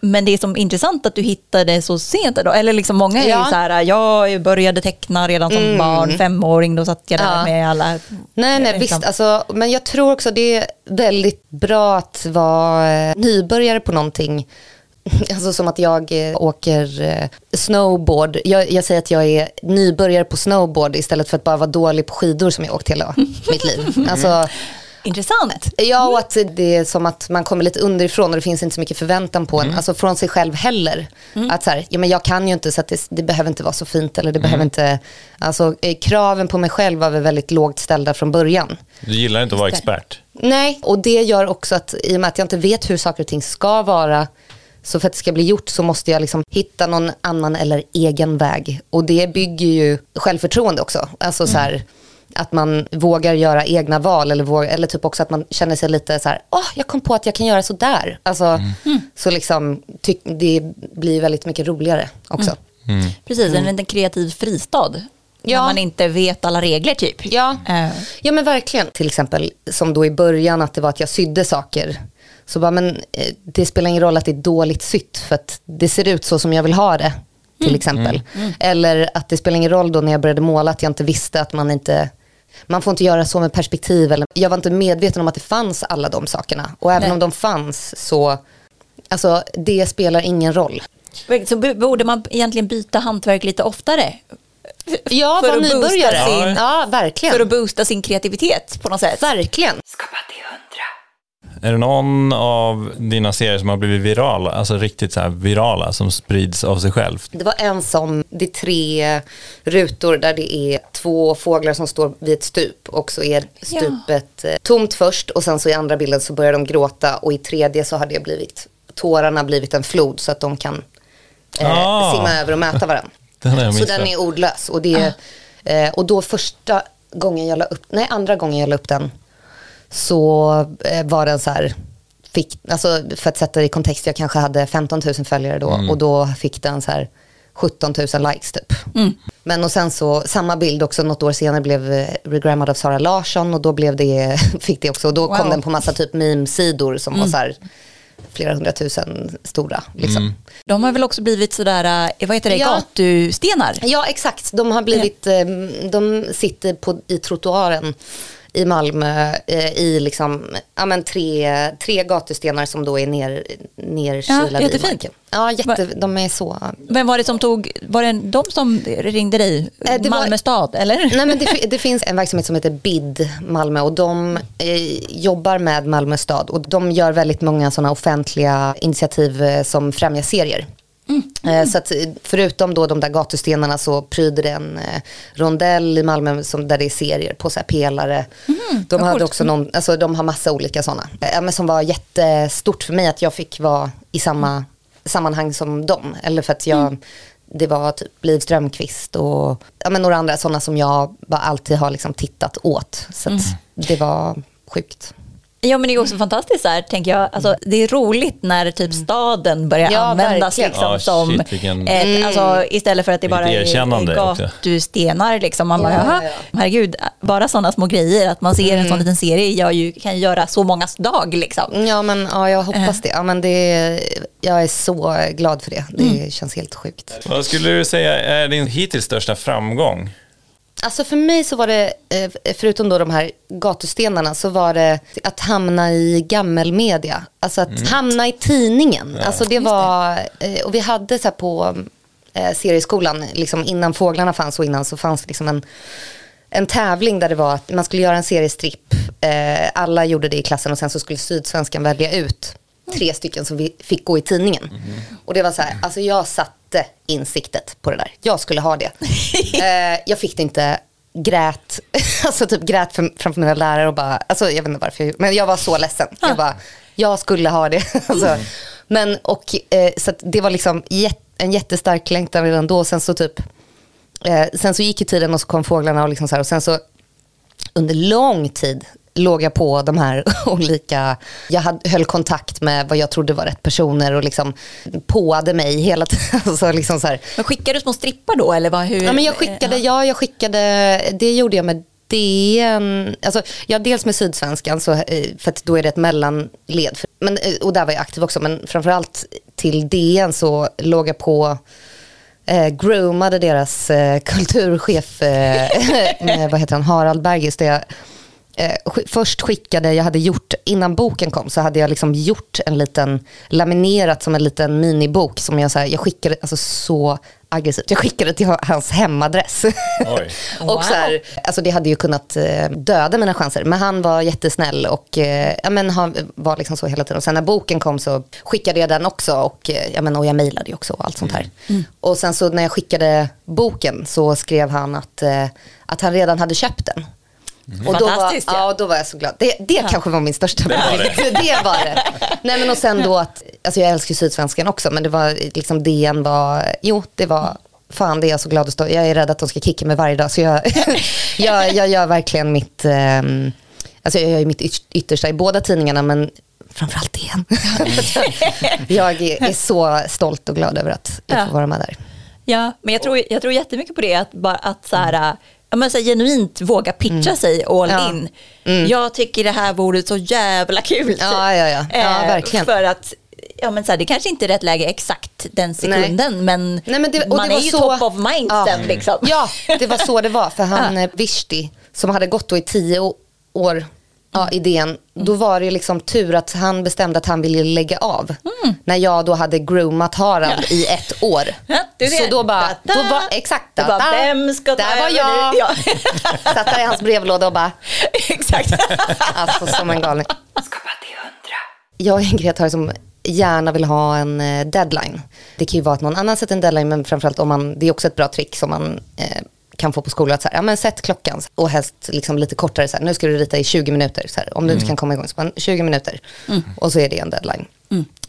Men det är som intressant att du hittade så sent då. Eller liksom många är ju Ja. så här, jag började teckna redan som barn, femåring, då satt jag där Ja. med alla. Nej, nej, liksom. visst. Alltså, men jag tror också det är väldigt bra att vara eh, nybörjare på någonting. [laughs] Alltså som att jag eh, åker eh, snowboard. Jag, jag säger att jag är nybörjare på snowboard istället för att bara vara dålig på skidor som jag åkt hela mitt liv. [laughs] Alltså, Intressant. ja, och att det är som att man kommer lite underifrån och det finns inte så mycket förväntan på en. Alltså från sig själv heller. Att så här, ja men jag kan ju inte så att det, det behöver inte vara så fint eller det behöver inte, alltså eh, kraven på mig själv var väl väldigt lågt ställda från början. Du gillar inte att vara expert? Nej, och det gör också att i och med att jag inte vet hur saker och ting ska vara, så för att det ska bli gjort så måste jag liksom hitta någon annan eller egen väg. Och det bygger ju självförtroende också. Alltså så här, att man vågar göra egna val eller, vågar, eller typ också att man känner sig lite så här, åh, jag kom på att jag kan göra så där. Alltså, Så liksom, ty- det blir väldigt mycket roligare också. Precis, en liten kreativ fristad. Ja. När man inte vet alla regler typ. Ja. Eh, Ja men verkligen. Till exempel som då i början att det var att jag sydde saker. Så bara, men eh, det spelar ingen roll att det är dåligt sytt för att det ser ut så som jag vill ha det. Till exempel. Eller att det spelar ingen roll då när jag började måla att jag inte visste att man inte man får inte göra så med perspektiv. Eller, jag var inte medveten om att det fanns alla de sakerna. Och även Nej. om de fanns så, alltså det spelar ingen roll. Så borde man egentligen byta hantverk lite oftare? Ja, För vara att boosta nybörjare. sin- Ja, verkligen. För att boosta sin kreativitet på något sätt? Verkligen. Är det någon av dina serier som har blivit virala, alltså riktigt så här virala, som sprids av sig själv? Det var en som, det är tre rutor där det är två fåglar som står vid ett stup och så är stupet eh, tomt först och sen så i andra bilden så börjar de gråta och i tredje så har det blivit, tårarna blivit en flod så att de kan eh, Ah. simma över och mäta varandra. [laughs] Den Så den är ordlös och, det, eh, och då första gången jag la upp, nej andra gången jag la upp den så eh, var den så här, fick, alltså för att sätta det i kontext, jag kanske hade 15 000 följare då och då fick den så här 17 000 likes typ. Men och sen så, samma bild också något år senare blev eh, regrammad av Sara Larsson och då blev det, [laughs] fick det också, och då Wow. kom den på massa typ meme-sidor som var så här flera hundratusen stora. Liksom. De har väl också blivit sådär, eh, vad heter det, Ja. gatustenar? Ja, exakt. De har blivit, de sitter på, i trottoaren i Malmö i, i liksom, ja, men tre, tre gatustenar som då är ner, nerkilade Ja, i jättefint. marken. Ja, jätte, de är så... Vem var det som tog, var det de som ringde dig? Eh, det var- Malmö stad, eller? Nej, men det, det finns en verksamhet som heter BID Malmö och de eh, jobbar med Malmö stad och de gör väldigt många sådana offentliga initiativ eh, som främjar serier. Eh, Så att förutom då de där gatustenarna så pryder det en eh, rondell i Malmö som, där det är serier på så pelare. de, hade också någon, alltså, de har massa olika sådana. Eh, men som var jättestort för mig att jag fick vara i samma sammanhang som dem. Eller för att jag, det var typ Liv Strömquist och ja, men några andra sådana som jag bara alltid har liksom tittat åt. Så att det var sjukt. Ja men det är också fantastiskt så här, tänker jag. Alltså, det är roligt när typ staden börjar Ja, användas verkligen. liksom, Ja, som shit, vilken- ett, alltså, istället för att det bara är gatustenar. Liksom. Man bara, Ja, ja, Mm. herregud, bara sådana små grejer. Att man ser en sån liten serie gör ju, kan ju göra så många dag. Liksom. Ja, men ja, jag hoppas det. Ja, men det. Jag är så glad för det. Det känns helt sjukt. Vad skulle du säga är din hittills största framgång? Alltså för mig så var det, eh, förutom då de här gatustenarna, så var det att hamna i gammelmedia. Alltså att hamna i tidningen. Alltså det var, eh, och vi hade så här på eh, serieskolan, liksom innan Fåglarna fanns och innan så fanns det liksom en, en tävling där det var att man skulle göra en seriestripp. Alla gjorde det i klassen och sen så skulle Sydsvenskan välja ut tre stycken som vi fick gå i tidningen. Och det var så här, alltså jag satte insiktet på det där. Jag skulle ha det. [laughs] eh, jag fick det inte, grät, [laughs] alltså typ grät för, framför mina lärare och bara, alltså jag vet inte varför, men jag var så ledsen. Jag bara, jag skulle ha det. [laughs] alltså, men och, eh, så det var liksom jät- en jättestark längtan redan då. Sen så typ, eh, sen så gick ju tiden och så kom fåglarna och liksom så här, och sen så under lång tid låg jag på de här [laughs] olika, jag hade, höll kontakt med vad jag trodde var rätt personer och liksom påade mig hela [laughs] tiden. Alltså liksom så här. Men skickar du små strippar då? Eller vad, hur? Ja, men jag skickade, ja, jag skickade, det gjorde jag med DN, alltså, ja, dels med Sydsvenskan, så, eh, för att då är det ett mellanled. Men, eh, och där var jag aktiv också, men framförallt till DN så låg jag på eh, groomade deras eh, [laughs] kulturchef, eh, vad heter han, Harald Bergis, där jag först skickade, jag hade gjort, innan boken kom så hade jag liksom gjort en liten, laminerat som en liten minibok som jag, så här, jag skickade, alltså så aggressivt, jag skickade till hans hemadress. Oj. [laughs] och så här, alltså det hade ju kunnat eh, döda mina chanser, men han var jättesnäll och eh, ja, men han var liksom så hela tiden. Och sen när boken kom så skickade jag den också och, eh, ja, men, och jag mejlade ju också och allt sånt här. Och sen så när jag skickade boken så skrev han att, eh, att han redan hade köpt den. Och då var, ja. ja. då var jag så glad. Det, det kanske var min största var favorit. [laughs] Det var det. Nej men och sen då att, alltså jag älskar ju Sydsvenskan också, men det var liksom DN var, jo det var, fan det är jag så glad att stå, jag är rädd att de ska kicka mig varje dag, så jag, [laughs] jag, jag gör verkligen mitt, ehm, alltså jag gör mitt yt- yttersta i båda tidningarna, men framförallt DN. [laughs] jag är, så stolt och glad över att jag Ja. får vara med där. Ja, men jag tror, jag tror jättemycket på det, att, bara, att så här, ja, men så här, genuint våga pitcha sig all Ja. in. Jag tycker det här vore så jävla kul. Ja, ja, ja. Ja, Eh, verkligen. För att ja, men så här, det kanske inte är rätt läge exakt den sekunden, men, Nej, men det- man är ju så- top of mind Ja. sen. Liksom. Ja, det var så det var. För [laughs] han, ja. Vishti, som hade gått då i tio år ja, idén, då var det liksom tur att han bestämde att han ville lägga av. När jag då hade groomat Harald i ett år. Ja, du ser. Så då bara, Da, da. då var, exakt. Det da, bara, vem ska ta Där var jag. Ja. [laughs] Satt där i hans brevlåda och bara, [laughs] Exakt. [laughs] alltså som en galning. Skapa till hundra. Jag och Ingrid har som gärna vill ha en eh, deadline. Det kan ju vara att någon annan sätter en deadline, men framförallt om man, det är också ett bra trick som man eh, kan få på skolan. Att så här, ja, men sätt klockan och helst liksom lite kortare. Så här, nu ska du rita i 20 minuter. Så här, om du inte kan komma igång, så bara 20 minuter. Och så är det en deadline.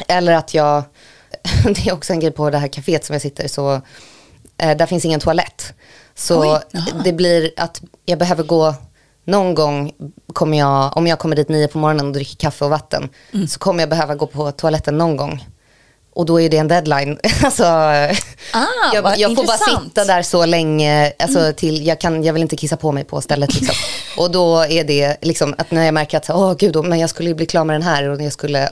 Eller att jag, [laughs] det är också en grej på det här kaféet som jag sitter, så eh, där finns ingen toalett. Så Oj, det blir att jag behöver gå någon gång kommer jag, om jag kommer dit nio på morgonen och dricker kaffe och vatten, Mm. så kommer jag behöva gå på toaletten någon gång. Och då är det en deadline. [laughs] alltså, Ah, [laughs] jag, jag får bara. Mm. sitta där så länge, alltså, till, jag, kan, jag vill inte kissa på mig på stället. Liksom. [laughs] och då är det liksom att när jag märker att, åh gud, men jag skulle bli klar med den här och jag skulle,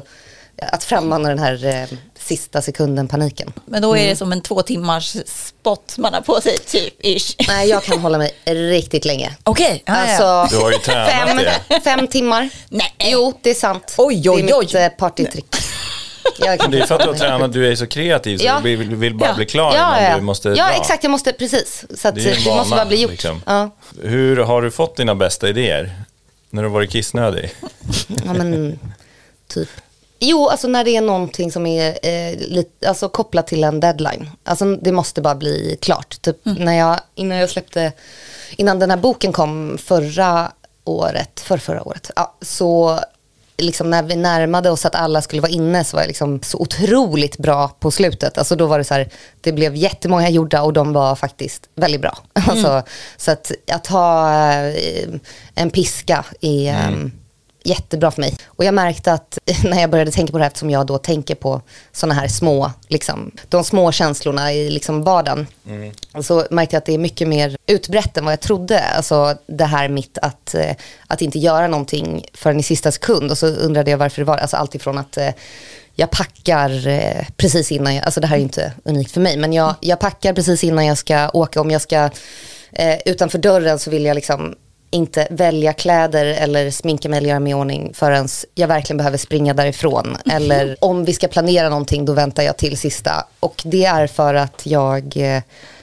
att frammana den här eh, sista sekunden paniken. Men då är det som en två timmars spot man har på sig, typ. Ish. Nej, jag kan hålla mig riktigt länge. Okej, ja. Alltså, Du har ju tränat fem, det. fem timmar. Nej. Jo, det är sant. Oj, oj, det är oj. mitt eh, partytrick. Jag kan Det är för att du har tränat, du är så kreativ så Ja. du vill, vill bara Ja. bli klar ja, innan ja. du måste ja dra. exakt, jag måste, precis. Så att Det det, måste bara bli gjort. liksom. Ja. Hur har du fått dina bästa idéer? När du har varit kissnödig? ja, men typ. Jo, alltså när det är någonting som är eh, lite, alltså, kopplat till en deadline. Alltså det måste bara bli klart. Typ när jag, innan jag släppte, innan den här boken kom förra året, för förra året, ja, så liksom när vi närmade oss att alla skulle vara inne så var jag liksom så otroligt bra på slutet. Alltså då var det så här, det blev jättemånga gjorda och de var faktiskt väldigt bra. [laughs] Alltså, så att, att ha eh, en piska är eh, jättebra för mig. Och jag märkte att [laughs] när jag började tänka på det här, eftersom jag då tänker på sådana här små, liksom, de små känslorna i liksom vardagen, så märkte jag att det är mycket mer utbrett än vad jag trodde. Alltså det här mitt att, eh, att inte göra någonting förrän i sista sekund. Och så undrade jag varför det var, alltså allt ifrån att eh, jag packar eh, precis innan, jag, alltså det här är inte unikt för mig, men jag, jag packar precis innan jag ska åka. Om jag ska eh, utanför dörren så vill jag liksom inte välja kläder eller sminka mig eller göra mig i ordning förrän jag verkligen behöver springa därifrån. Eller om vi ska planera någonting då väntar jag till sista. Och det är för att jag, eh,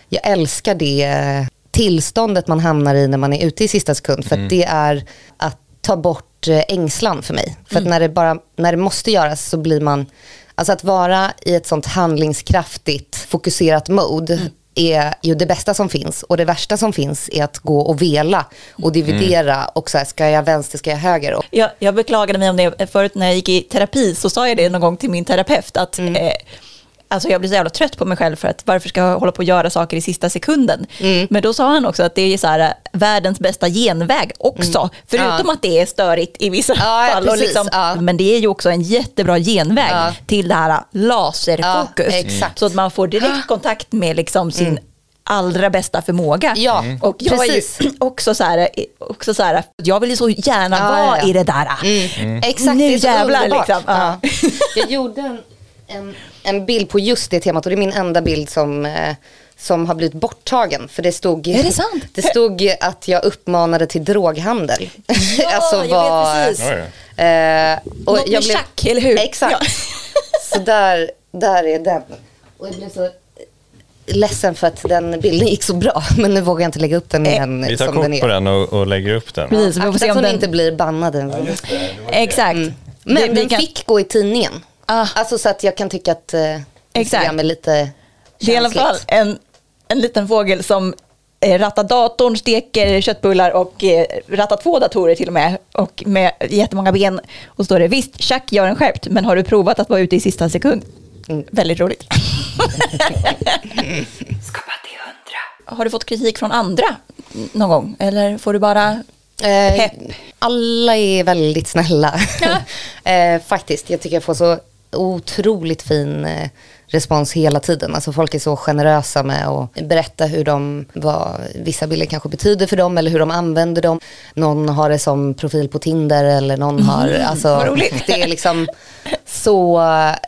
jag älskar det tillståndet man hamnar i när man är ute i sista sekund. För att det är att ta bort eh, ängslan för mig. För att när det, bara, när det måste göras så blir man, alltså att vara i ett sånt handlingskraftigt, fokuserat mode är ju det bästa som finns. Och det värsta som finns är att gå och vela och dividera och så här, ska jag vänster, ska jag höger? Och, Jag, jag beklagade mig om det förut när jag gick i terapi så sa jag det någon gång till min terapeut att eh, Alltså jag blir så jävla trött på mig själv för att varför ska jag hålla på och göra saker i sista sekunden? Men då sa han också att det är så här, äh, världens bästa genväg också. Förutom Ja. att det är störigt i vissa Ja, ja, fall. Och precis, liksom, ja. Men det är ju också en jättebra genväg Ja. till det här äh, laserfokus. Ja, exakt. Så att man får direkt kontakt med liksom sin allra bästa förmåga. Ja, Mm. och jag precis. är ju [clears throat] också så här, också så här, jag vill ju så gärna Ja, vara ja, i det där. Exakt, Nu det är så jävlar, underbart. liksom. Ja. Jag gjorde en, en, en bild på just det temat och det är min enda bild som, eh, som har blivit borttagen. För det stod, Är det sant? [laughs] det stod att jag uppmanade till droghandel. [laughs] Alltså, Ja, jag vet precis. Eh, och Något med tjack, eller hur? Exakt. Ja. [laughs] Så där, där är den. Och jag blev så ledsen för att den bilden gick så bra. Men nu vågar jag inte lägga upp den igen Vi tar som den kort är. på den och, och lägger upp den. Precis, vi får Akta se att om den... inte blir bannad. Exakt. Men Det- vi den kan- fick gå i tidningen. Ah. Alltså så att jag kan tycka att eh, Instagram är lite Det är i alla fall känsligt. en, en liten fågel som eh, rattar datorn, steker köttbullar och eh, rattar två datorer till och med. Och med jättemånga ben. Och står det, visst, Chuck gör en skärpt, men har du provat att vara ute i sista sekund? Mm. Väldigt roligt. [laughs] Skapa till hundra. Har du fått kritik från andra någon gång? Eller får du bara Eh, Pepp. alla är väldigt snälla. [laughs] eh, faktiskt, jag tycker jag får så otroligt fin eh, respons hela tiden. Alltså folk är så generösa med att berätta hur de, vad vissa bilder kanske betyder för dem eller hur de använder dem. Någon har det som profil på Tinder eller någon har, alltså vad roligt. det är liksom så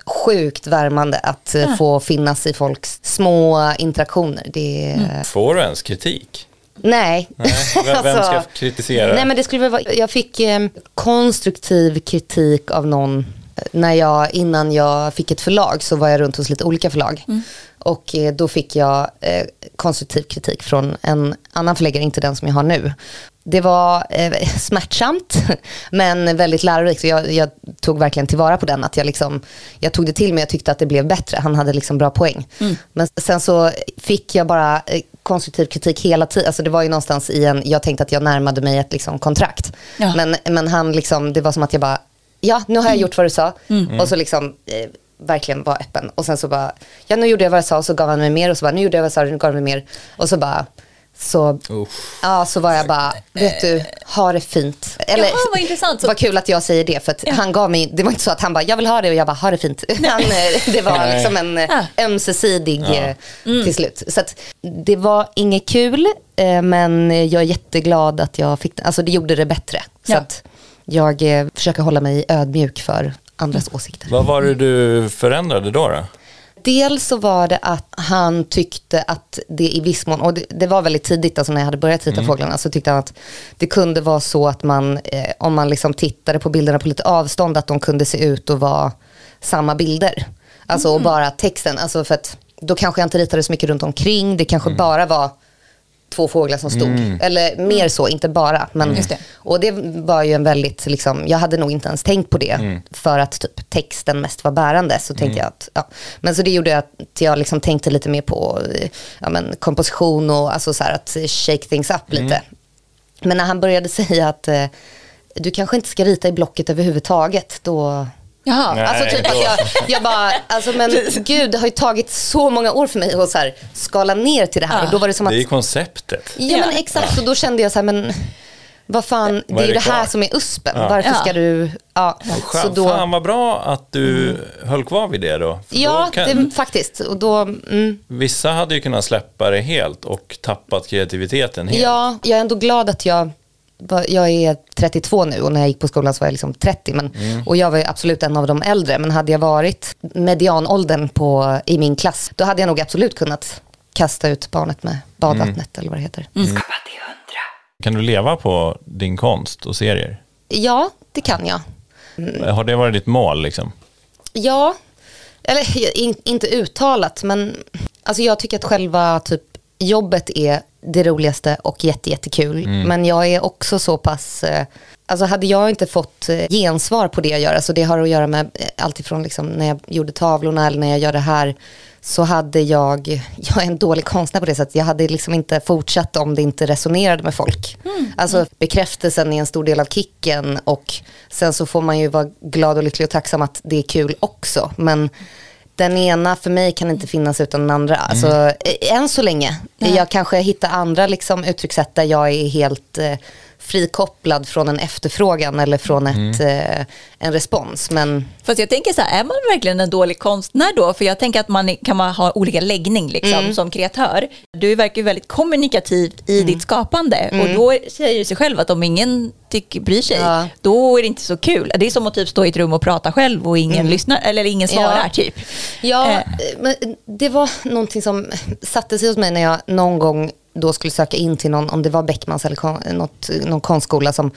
sjukt värmande att eh, få finnas i folks små interaktioner. Det är, Får du ens kritik? Nej. Nej, vem, vem [laughs] ska Alltså, kritisera? Nej men det skulle väl vara, jag fick eh, konstruktiv kritik av någon när jag, innan jag fick ett förlag så var jag runt hos lite olika förlag. Och eh, då fick jag eh, konstruktiv kritik från en annan förläggare, inte den som jag har nu. Det var eh, smärtsamt [laughs] men väldigt lärorikt. Jag, jag tog verkligen tillvara på den. Att jag, liksom, jag tog det till mig och tyckte att det blev bättre. Han hade liksom bra poäng. Men sen så fick jag bara eh, konstruktiv kritik hela tiden. Alltså det var ju någonstans i en, jag tänkte att jag närmade mig ett liksom, kontrakt. Ja. Men, men han liksom, det var som att jag bara, ja nu har jag gjort vad du sa. Och så liksom eh, verkligen var öppen. Och sen så bara, ja nu gjorde jag vad jag sa och så gav han mig mer och så bara, nu gjorde jag vad jag sa och nu gav han mig mer. Och så bara, så, Uff. ja så var jag bara, vet du, ha det fint. Eller, Jaha, vad intressant. Så- Vad kul att jag säger det för att han gav mig, det var inte så att han bara, jag vill ha det och jag bara, ha det fint. Han, eh, det var Nej. liksom en eh, Ja. ömsesidig Ja. eh, till slut. Så att det var inget kul, eh, men jag är jätteglad att jag fick det. Alltså det gjorde det bättre. Så Ja. att jag eh, försöker hålla mig ödmjuk för andras åsikter. Vad var det du förändrade då? då? Dels så var det att han tyckte att det i viss mån, och det, det var väldigt tidigt, alltså när jag hade börjat rita fåglarna, så tyckte han att det kunde vara så att man, eh, om man liksom tittade på bilderna på lite avstånd, att de kunde se ut och vara samma bilder. Alltså och bara texten, alltså för att då kanske jag inte ritade så mycket runt omkring, det kanske bara var två fåglar som stod. Eller mer så, inte bara. Men, det. Och det var ju en väldigt, liksom, jag hade nog inte ens tänkt på det. För att typ, texten mest var bärande. Så tänkte jag att, ja. Men så det gjorde att jag liksom tänkte lite mer på ja, men, komposition och alltså, så här, att shake things up lite. Men när han började [laughs] säga att eh, du kanske inte ska rita i blocket överhuvudtaget, då... Jaha. Nej. Alltså typ att jag, jag bara, alltså men gud det har ju tagit så många år för mig att så här, skala ner till det här. Ja. Och då var det som att, Det är ju konceptet. ja men exakt, och då kände jag så här, men vad fan, det Vad är är ju det det här som är uspen. Ja. Varför Ja. ska du, ja. Så då, Fan vad bra att du höll kvar vid det då. För ja, då kan, det, faktiskt. Och då, mm, Vissa hade ju kunnat släppa det helt och tappat kreativiteten helt. ja, jag är ändå glad att jag, jag är 32 nu och när jag gick på skolan så var jag liksom 30. Men, Och jag var ju absolut en av de äldre. Men hade jag varit medianåldern på, i min klass, då hade jag nog absolut kunnat kasta ut barnet med badvattnet eller vad det heter. Kan du leva på din konst och serier? Ja, det kan jag. Har det varit ditt mål liksom? Ja, eller in, [laughs] inte uttalat, men alltså jag tycker att själva typ jobbet är det roligaste och jätte, jättekul. Men jag är också så pass, eh, alltså hade jag inte fått eh, gensvar på det jag gör, alltså det har att göra med eh, allt ifrån liksom när jag gjorde tavlorna eller när jag gör det här, så hade jag, [laughs] jag är en dålig konstnär på det sättet, jag hade liksom inte fortsatt om det inte resonerade med folk. Alltså bekräftelsen är en stor del av kicken och sen så får man ju vara glad och lycklig och tacksam att det är kul också. Men den ena för mig kan inte finnas utan den andra. Alltså, eh, än så länge. Jag kanske hittar andra liksom, uttryckssätt där jag är helt eh, frikopplad från en efterfrågan eller från ett, eh, en respons. Men Fast jag tänker så här, är man verkligen en dålig konstnär då? För jag tänker att man kan man ha olika läggning liksom, som kreatör. Du verkar ju väldigt kommunikativ i ditt skapande och då säger det sig själv att om ingen tycker, bryr sig, Ja. då är det inte så kul. Det är som att typ stå i ett rum och prata själv och ingen lyssnar, eller ingen svarar Ja. typ. Ja, Eh. men det var någonting som satte sig hos mig när jag någon gång då skulle söka in till någon, om det var Beckmans eller kon, något, någon konstskola som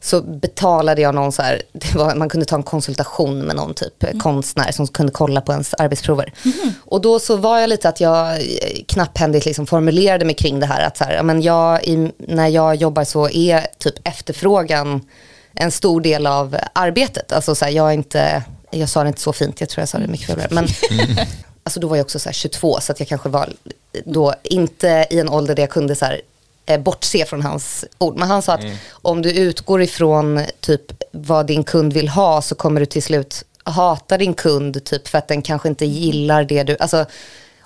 så betalade jag någon så här, var, man kunde ta en konsultation med någon typ Mm. konstnär som kunde kolla på ens arbetsprover. Mm-hmm. Och då så var jag lite att jag eh, knapphändigt liksom formulerade mig kring det här. Att så här, men jag, i, när jag jobbar så är typ efterfrågan en stor del av arbetet. Alltså så här, jag är inte, jag sa det inte så fint, jag tror jag sa det mycket fulare. Men [laughs] alltså då var jag också så här 22 så att jag kanske var då inte i en ålder där jag kunde så här, eh, bortse från hans ord. Men han sa att om du utgår ifrån typ vad din kund vill ha så kommer du till slut hata din kund typ för att den kanske inte gillar det du, alltså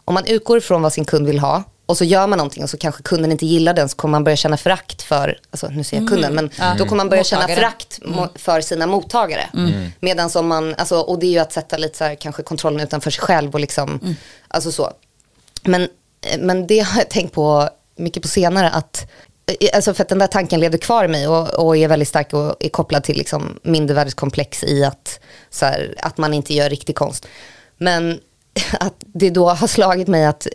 om man utgår ifrån vad sin kund vill ha och så gör man någonting och så kanske kunden inte gillar den så kommer man börja känna förakt för, alltså nu säger jag kunden, men då kommer man börja känna Mottagare. förakt mo- för sina mottagare. Medan om man, alltså, och det är ju att sätta lite så här, kanske kontrollen utanför sig själv och liksom, alltså så. Men, men det har jag tänkt på mycket på senare att eh, Alltså för att den där tanken levde kvar i mig och, och är väldigt stark och är kopplad till liksom mindervärdeskomplex i att, så här, att man inte gör riktig konst. Men [laughs] att det då har slagit mig att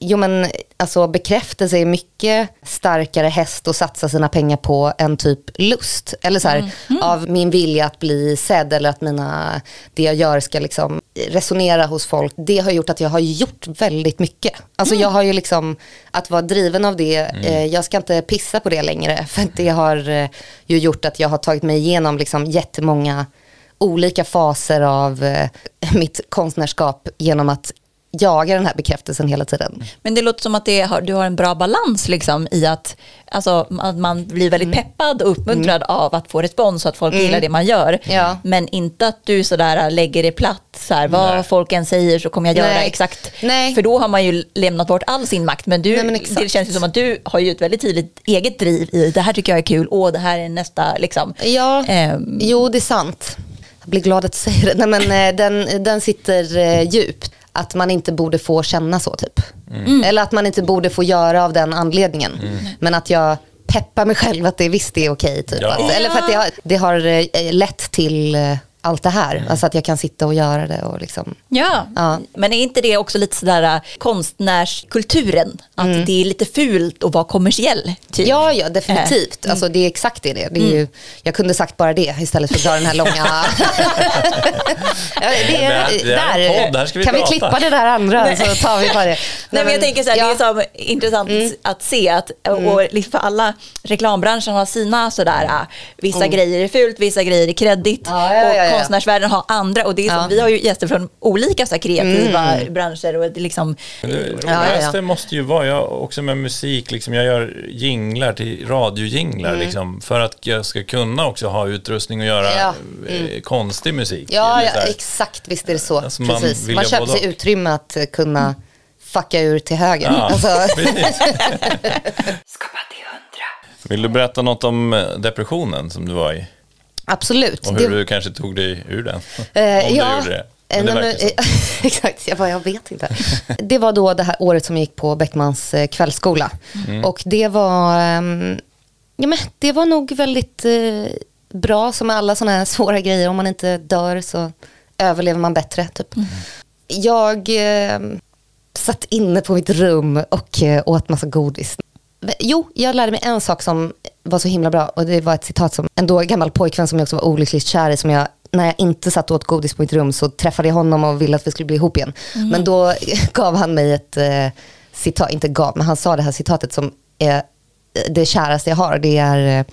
Jo men alltså bekräftelse är mycket starkare häst att satsa sina pengar på än typ lust. Eller så här, av min vilja att bli sedd eller att mina, det jag gör ska liksom resonera hos folk. Det har gjort att jag har gjort väldigt mycket. Alltså jag har ju liksom, att vara driven av det, eh, jag ska inte pissa på det längre. [laughs] För det har eh, ju gjort att jag har tagit mig igenom liksom jättemånga olika faser av eh, mitt konstnärskap genom att jaga den här bekräftelsen hela tiden. Men det låter som att det har, du har en bra balans liksom, i att, alltså, att man blir väldigt Mm. peppad och uppmuntrad av att få respons och att folk gillar det man gör. Ja. Men inte att du sådär lägger det platt, så här, vad Nej. folk än säger så kommer jag göra Nej. exakt. Nej. För då har man ju lämnat bort all sin makt. Men du, Nej, men det känns ju som att du har ju ett väldigt tydligt eget driv i det här tycker jag är kul, och det här är nästa liksom. Ja, Ehm. jo det är sant. Jag blir glad att du säger det. Nej, men, eh, den, den sitter eh, djupt. Att man inte borde få känna så typ. Eller att man inte borde få göra av den anledningen. Men att jag peppar mig själv att det visst är okej. Typ. Ja. Eller för att det har, det har eh, lett till eh, allt det här. Alltså att jag kan sitta och göra det och liksom. Ja. Ja. men är inte det också lite sådär äh, konstnärskulturen? Att det är lite fult att vara kommersiell? Typ. Mm. Ja, ja definitivt. Alltså, det är exakt det. det är. det är ju, jag kunde sagt bara det istället för att dra den här långa... [laughs] det är, Det är en podd, här ska vi kan vi klippa det där andra så tar vi bara det. [laughs] Nej, men jag tänker så här, ja. det är så intressant att se att och liksom för alla reklambranschen har sina sådär, äh, vissa grejer är fult, vissa grejer är kreddigt Ja, ja, ja, ja. konstnärsvärlden har andra och det är som, Ja. vi har ju gäster från olika så här, kreativa branscher och liksom, Men Det Ja, ja, roligaste ja. måste ju vara, jag också med musik, liksom, jag gör jinglar till radiojinglar Mm. liksom, för att jag ska kunna också ha utrustning och göra Ja, eh, konstig musik. Ja, exakt. Visst är det så. Alltså, man Precis. Man, köper sig utrymme att kunna fucka ur till höger. Ja, Alltså. [laughs] Vill du berätta något om eh, depressionen som du var i? Absolut. Och hur Det- du kanske tog dig ur den? Eh, om ja, du gjorde det. Men det nej, men, eh, [laughs] exakt, jag, bara, jag vet inte. Det var då det här året som jag gick på Beckmans eh, kvällsskola. Mm. Och det var, ehm, ja, men, det var nog väldigt eh, bra som med alla sådana här svåra grejer. Om man inte dör så överlever man bättre. Typ. Jag eh, satt inne på mitt rum och eh, åt massa godis. Jo, jag lärde mig en sak som var så himla bra och det var ett citat som en då gammal pojkvän som jag också var olyckligt kär i som jag när jag inte satt och åt godis på mitt rum så träffade jag honom och ville att vi skulle bli ihop igen. Men då [laughs] gav han mig ett eh, citat, inte gav, men han sa det här citatet som är det käraste jag har. Det är eh,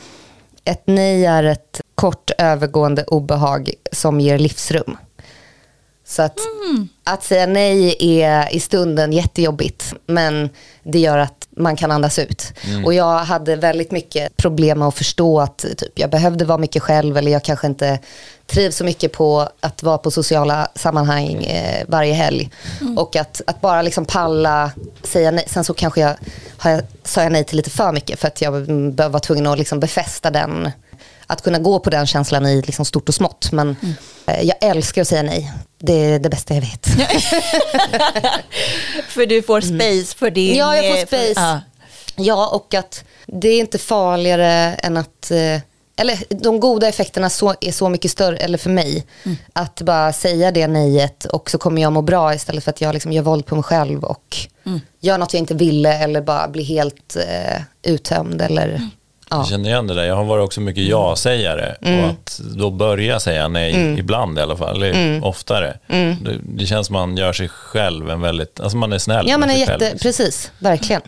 ett nej är ett kort övergående obehag som ger livsrum. Så att, att säga nej är i stunden jättejobbigt, men det gör att man kan andas ut. Och jag hade väldigt mycket problem med att förstå att typ, jag behövde vara mycket själv, eller jag kanske inte trivs så mycket på att vara på sociala sammanhang eh, varje helg. Och att, att bara liksom palla säga nej. Sen så kanske jag, har jag sa jag nej till lite för mycket, för att jag mm, var tvungen att liksom befästa den att kunna gå på den känslan i liksom stort och smått. Men eh, jag älskar att säga nej. Det är det bästa jag vet. [laughs] för du får space för din... Mm. Ja, jag får eh, space. ja. Ja, och att det är inte farligare än att... eh, Eller de goda effekterna så, är så mycket större, eller för mig, att bara säga det nejet och så kommer jag må bra istället för att jag liksom gör våld på mig själv och gör något jag inte ville eller bara blir helt eh, uttömd. Eller, ja. Jag känner igen det där. Jag har varit också mycket ja-sägare Mm. och att då börja säga nej, ibland i alla fall, eller Mm. oftare. Det, det känns som man gör sig själv en väldigt, alltså man är snäll Ja men med är jätte, själv. precis, verkligen.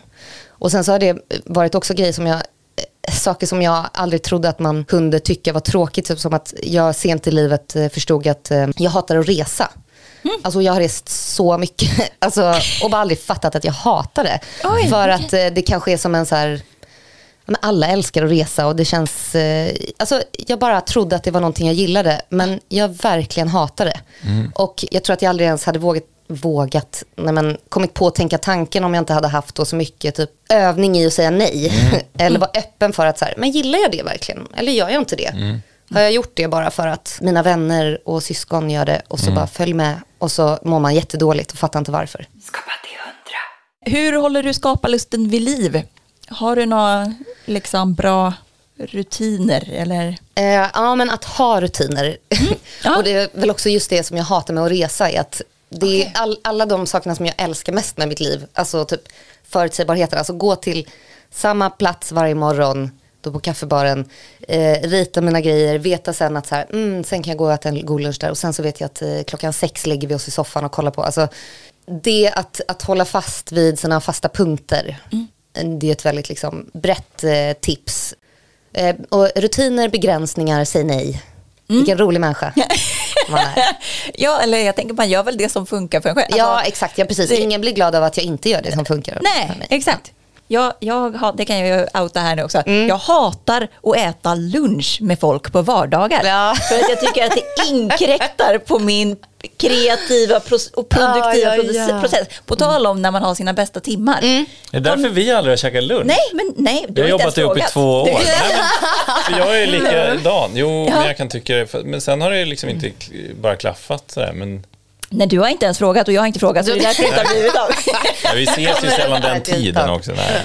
Och sen så har det varit också grejer som jag, eh, saker som jag aldrig trodde att man kunde tycka var tråkigt. Typ som att jag sent i livet eh, förstod att eh, jag hatar att resa. Alltså jag har rest så mycket [laughs] alltså, och bara aldrig fattat att jag hatar det. Oj, För okej. att det kanske är som en så här, men alla älskar att resa och det känns, eh, alltså jag bara trodde att det var någonting jag gillade men jag verkligen hatar det. Och jag tror att jag aldrig ens hade vågat, vågat nej men, kommit på att tänka tanken om jag inte hade haft då så mycket typ, övning i att säga nej. [laughs] Eller vara öppen för att så här, men gillar jag det verkligen? Eller gör jag inte det? Har jag gjort det bara för att mina vänner och syskon gör det och så bara följ med och så mår man jättedåligt och fattar inte varför. Hur håller du skaparlusten vid liv? Har du några liksom, bra rutiner? Eller? Eh, ja, men att ha rutiner. [laughs] Ja. och det är väl också just det som jag hatar med att resa, är att Det är all, alla de sakerna som jag älskar mest med mitt liv. Alltså typ förutsägbarheten. Alltså gå till samma plats varje morgon, då på kaffebaren, eh, rita mina grejer, veta sen att så här, mm, sen kan jag gå och äta en god lunch där och sen så vet jag att eh, klockan sex lägger vi oss i soffan och kollar på. Alltså, det att, att hålla fast vid sina fasta punkter, mm. Det är ett väldigt liksom, brett eh, tips. Eh, och rutiner, begränsningar, säg nej. Mm. Vilken rolig människa [laughs] man är. ja, eller jag tänker man gör väl det som funkar för en själv. Alltså, ja, exakt. Ja, precis. Det... Ingen blir glad av att jag inte gör det som funkar. Nej, exakt. Jag, jag, det kan jag ju outa här nu också. Mm. Jag hatar att äta lunch med folk på vardagar. Ja. För att jag tycker att det inkräktar på min kreativa och produktiva ah, ja, ja. process. På tal om när man har sina bästa timmar. Mm. Det är därför vi aldrig har käkat lunch. Nej, men nej. Du har jobbat ihop i två år. nej, men, jag är likadan. Jo, ja. men jag kan tycka det. Men sen har det liksom inte bara klaffat sådär. Men... Nej, du har inte ens frågat och jag har inte frågat så det är därför det inte har blivit av. [laughs] Ja, vi ses ju sällan den tiden också. Nej.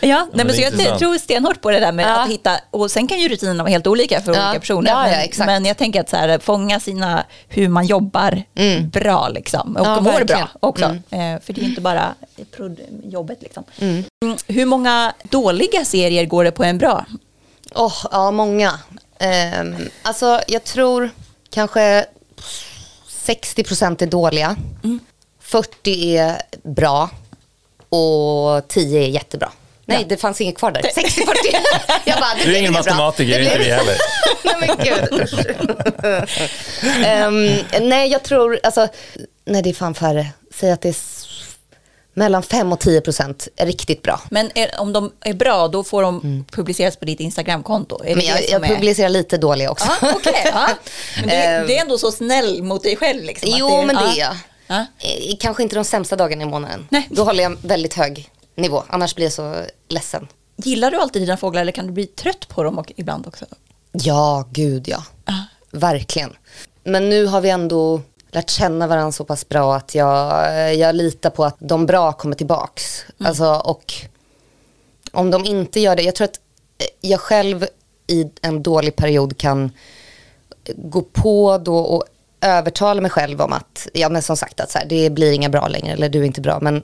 Ja, nej, men så jag tror stenhårt på det där med ja. att hitta, och sen kan ju rutinerna vara helt olika för ja. olika personer. Ja, men, men, jag tänker att så här, fånga sina, hur man jobbar mm. bra liksom, och ja, mår bra också. Mm. Eh, för det är inte bara jobbet liksom. Mm. mm. Hur många dåliga serier går det på en bra? Oh, ja, många. Um, alltså jag tror kanske 60 procent är dåliga. 40 mm. är bra och 10 är jättebra. Nej, ja. det fanns inget kvar där. 60-40. [laughs] Jag bara, du är ingen matematiker, inte vi heller. [laughs] nej, men gud. um, [laughs] nej, jag tror, alltså, nej det är fan färre. Säg att det är mellan 5 och 10 procent är riktigt bra. Men är, om de är bra, då får de mm. publiceras på ditt Instagramkonto? Men jag, jag publicerar lite dåliga också. Ah, okay, ah. [laughs] Men du, ehm. du, är ändå så snäll mot dig själv? Liksom, jo, det, men det är jag. Ah. Kanske inte de sämsta dagarna i månaden. Nej. Då håller jag väldigt hög nivå, annars blir jag så ledsen. Gillar du alltid dina fåglar eller kan du bli trött på dem ibland också? Ja, gud ja. Verkligen. Men nu har vi ändå lärt känna varandra så pass bra att jag, jag litar på att de bra kommer tillbaks. Mm. Alltså, och om de inte gör det, jag tror att jag själv i en dålig period kan gå på då och övertala mig själv om att, ja men som sagt att så här, det blir inga bra längre eller du är inte bra. Men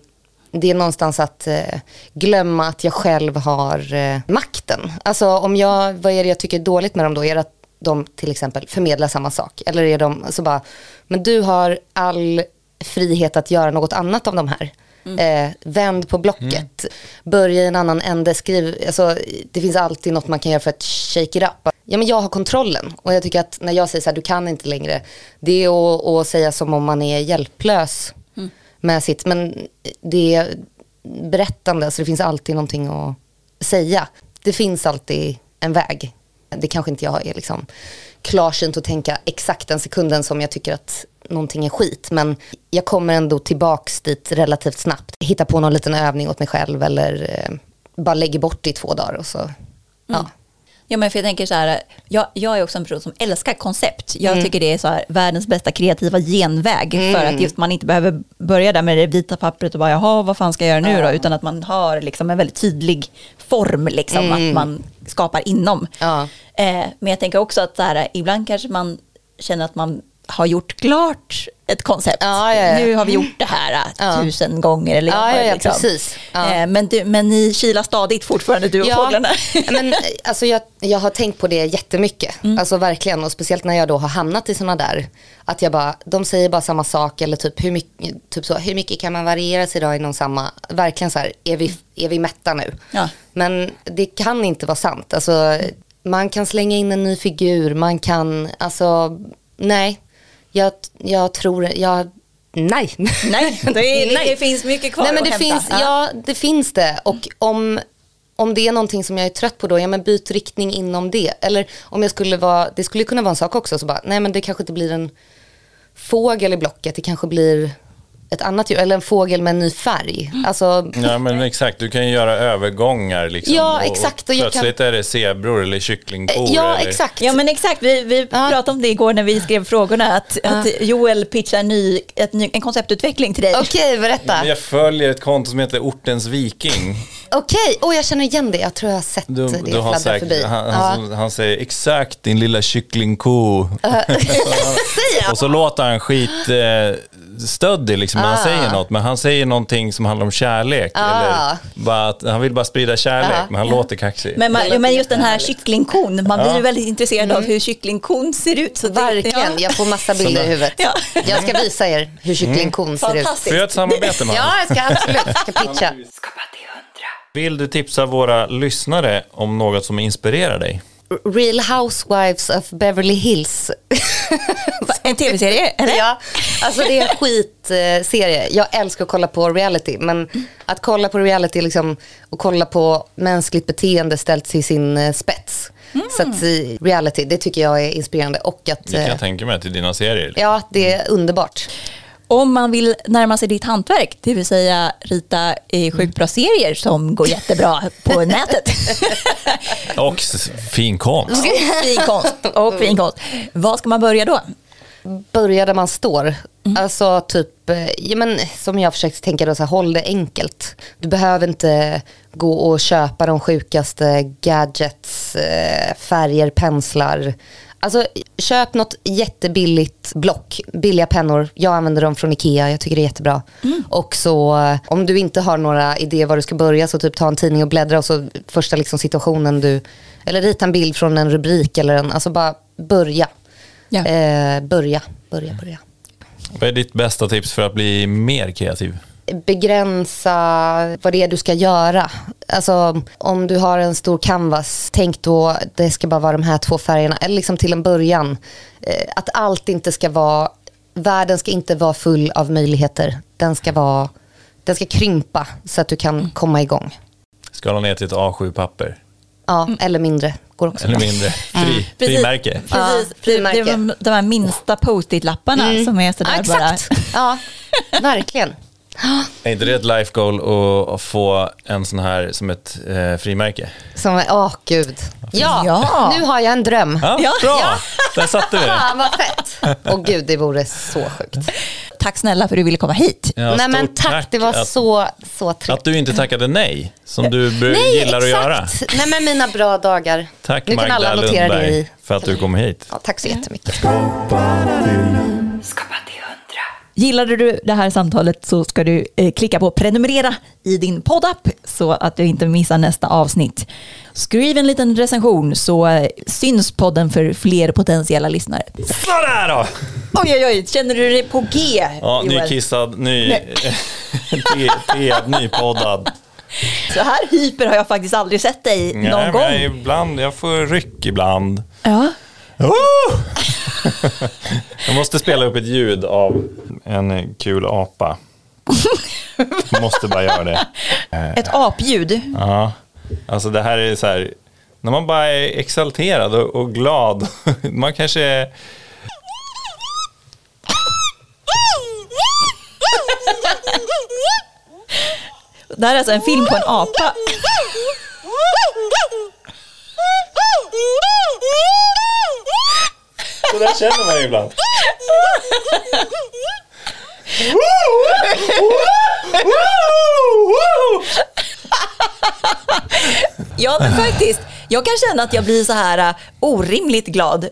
det är någonstans att eh, glömma att jag själv har eh, makten. Alltså om jag, vad är det jag tycker är dåligt med dem då? Är det att de till exempel förmedlar samma sak? Eller är de så bara, men du har all frihet att göra något annat av de här. Mm. Eh, vänd på blocket, mm. börja i en annan ände, skriv, alltså, det finns alltid något man kan göra för att shake it up. Ja, men jag har kontrollen och jag tycker att när jag säger så här, du kan inte längre, det är att, att säga som om man är hjälplös med sitt, men det är berättande så det finns alltid någonting att säga. Det finns alltid en väg. Det kanske inte jag är liksom klarsynt att tänka exakt den sekunden som jag tycker att någonting är skit. Men jag kommer ändå tillbaks dit relativt snabbt. Hitta på någon liten övning åt mig själv eller eh, bara lägger bort det i två dagar och så. Mm. Ja. Ja, men för jag tänker så här, jag, jag är också en person som älskar koncept. Jag mm. tycker det är så här, världens bästa kreativa genväg mm. för att just man inte behöver börja där med det vita pappret och bara jaha, vad fan ska jag göra nu då? Utan att man har liksom en väldigt tydlig form, liksom, mm. att man skapar inom. Eh, men jag tänker också att så här, ibland kanske man känner att man har gjort klart ett koncept. Ja, ja, ja. Nu har vi gjort det här tusen gånger. Eller ja, ja, liksom. precis. Eh, men, du, men ni kilar stadigt fortfarande, du och ja, fåglarna. men, alltså, jag, jag har tänkt på det jättemycket. Mm. Alltså verkligen. Och speciellt när jag då har hamnat i sådana där. Att jag bara, de säger bara samma sak. Eller typ hur mycket, typ så, hur mycket kan man variera sig idag inom samma. Verkligen så här, är vi, är vi mätta nu? Men det kan inte vara sant. Alltså, man kan slänga in en ny figur. Man kan, alltså, nej jag, jag tror, jag, nej. Nej, [laughs] det, är, nej. det finns mycket kvar nej, men det att finns, hämta. Ja, det finns det. Och om, om det är någonting som jag är trött på då, ja men byt riktning inom det. Eller om jag skulle vara, det skulle kunna vara en sak också, så bara, nej men det kanske inte blir en fågel i blocket, det kanske blir ett annat djur, eller en fågel med en ny färg. Alltså, ja men exakt, du kan ju göra övergångar liksom. Ja exakt. Och, och plötsligt kan... är det zebror eller kycklingkor. Ja eller... exakt. Ja men exakt, vi, vi ja. pratade om det igår när vi skrev frågorna, att, ja. att Joel pitchar en, ny, ett ny, en konceptutveckling till dig. Okej, okay, berätta. Jag följer ett konto som heter Ortens Viking. Okej, okay. oh, jag känner igen det. Jag tror jag har sett du, det du har säkert, förbi. Han, ja. han, han, säger exakt din lilla kycklingko. Uh. [laughs] [laughs] och så låter han skit... Eh, stöddig liksom, när han Ah. säger något. Men han säger någonting som handlar om kärlek. Ah. Eller bara att, han vill bara sprida kärlek, Ja. men han låter kaxig. Men, man, men just den här kycklingkon, man blir ju väldigt intresserad av hur kycklingkon ser ut. Så Verkligen, ja. jag får massa bilder i huvudet. Ja. Jag ska visa er hur kycklingkon ser ut. Får jag ett samarbete med Ja, jag ska absolut jag ska pitcha. Vill du tipsa våra lyssnare om något som inspirerar dig? Real Housewives of Beverly Hills. [laughs] En tv-serie, eller? Ja, alltså det är en skitserie. Jag älskar att kolla på reality, men att kolla på reality liksom, och kolla på mänskligt beteende ställt till sin eh, spets. Så att eh, reality, det tycker jag är inspirerande. Och att, Det kan eh, jag tänka mig till dina serier. ja, det är underbart. Om man vill närma sig ditt hantverk, det vill säga rita eh, sjukt bra serier som går jättebra på [laughs] nätet. Och fin konst. [laughs] fin konst. Och fin konst. Vad ska man börja då? Börja där man står. Alltså typ, eh, ja, men, som jag försökt tänka då, så här, håll det enkelt. Du behöver inte gå och köpa de sjukaste gadgets, eh, färger, penslar. Alltså köp något jättebilligt block, billiga pennor. Jag använder dem från Ikea, jag tycker det är jättebra. Och så eh, om du inte har några idéer var du ska börja så typ ta en tidning och bläddra och så första liksom situationen du, eller rita en bild från en rubrik eller en, alltså bara börja. Ja. Eh, börja, börja, börja. Vad är ditt bästa tips för att bli mer kreativ? Begränsa vad det är du ska göra. Alltså om du har en stor canvas, tänk då det ska bara vara de här två färgerna. Eller liksom till en början. Eh, att allt inte ska vara, världen ska inte vara full av möjligheter. Den ska vara, den ska krympa så att du kan komma igång. Skala ner till ett A7-papper. Ja, eller mindre går också Eller bra. mindre. [laughs] Fri, frimärke. Precis, Ja, det, frimärke. är de, de här minsta post-it-lapparna som är Ja, sådär bara. exakt. Ja, verkligen. Är inte det ett life goal att- att få en sån här som ett eh, frimärke? Som, åh gud. Ja, Ja. nu har jag en dröm. Ja, Ja. bra! Där satte vi det. Fan vad fett. Åh gud, det vore så sjukt. Tack snälla för att du ville komma hit. Ja, Nej men stort tack, det var att, så, så att trevligt. du inte tackade nej, som du Nej, gillar att göra. exakt. Nej men mina bra dagar. Tack Nu kan Magda alla notera det Lundberg i. för att du kom hit. Ja, tack så jättemycket. Gillade du det här samtalet så ska du eh, klicka på prenumerera i din poddapp så att du inte missar nästa avsnitt. Skriv en liten recension så eh, syns podden för fler potentiella lyssnare. Sådär då! Oj, oj, oj, känner du dig på G? Ja, Joel? nykissad, ny, Nej. [laughs] tead, nypoddad. Så här hyper har jag faktiskt aldrig sett dig någon Nej, gång. jag, ibland, jag får ryck ibland. Ja. Oh! Jag måste spela upp ett ljud av en kul apa. måste bara göra det. [laughs] Ett apljud. Ja, alltså det här är så här, när man bara är exalterad och, och glad. [laughs] man kanske är, Det här är alltså en film på en apa. [laughs] så där känner man ju ibland. Ja, men faktiskt. Jag kan känna att jag blir så här äh, orimligt glad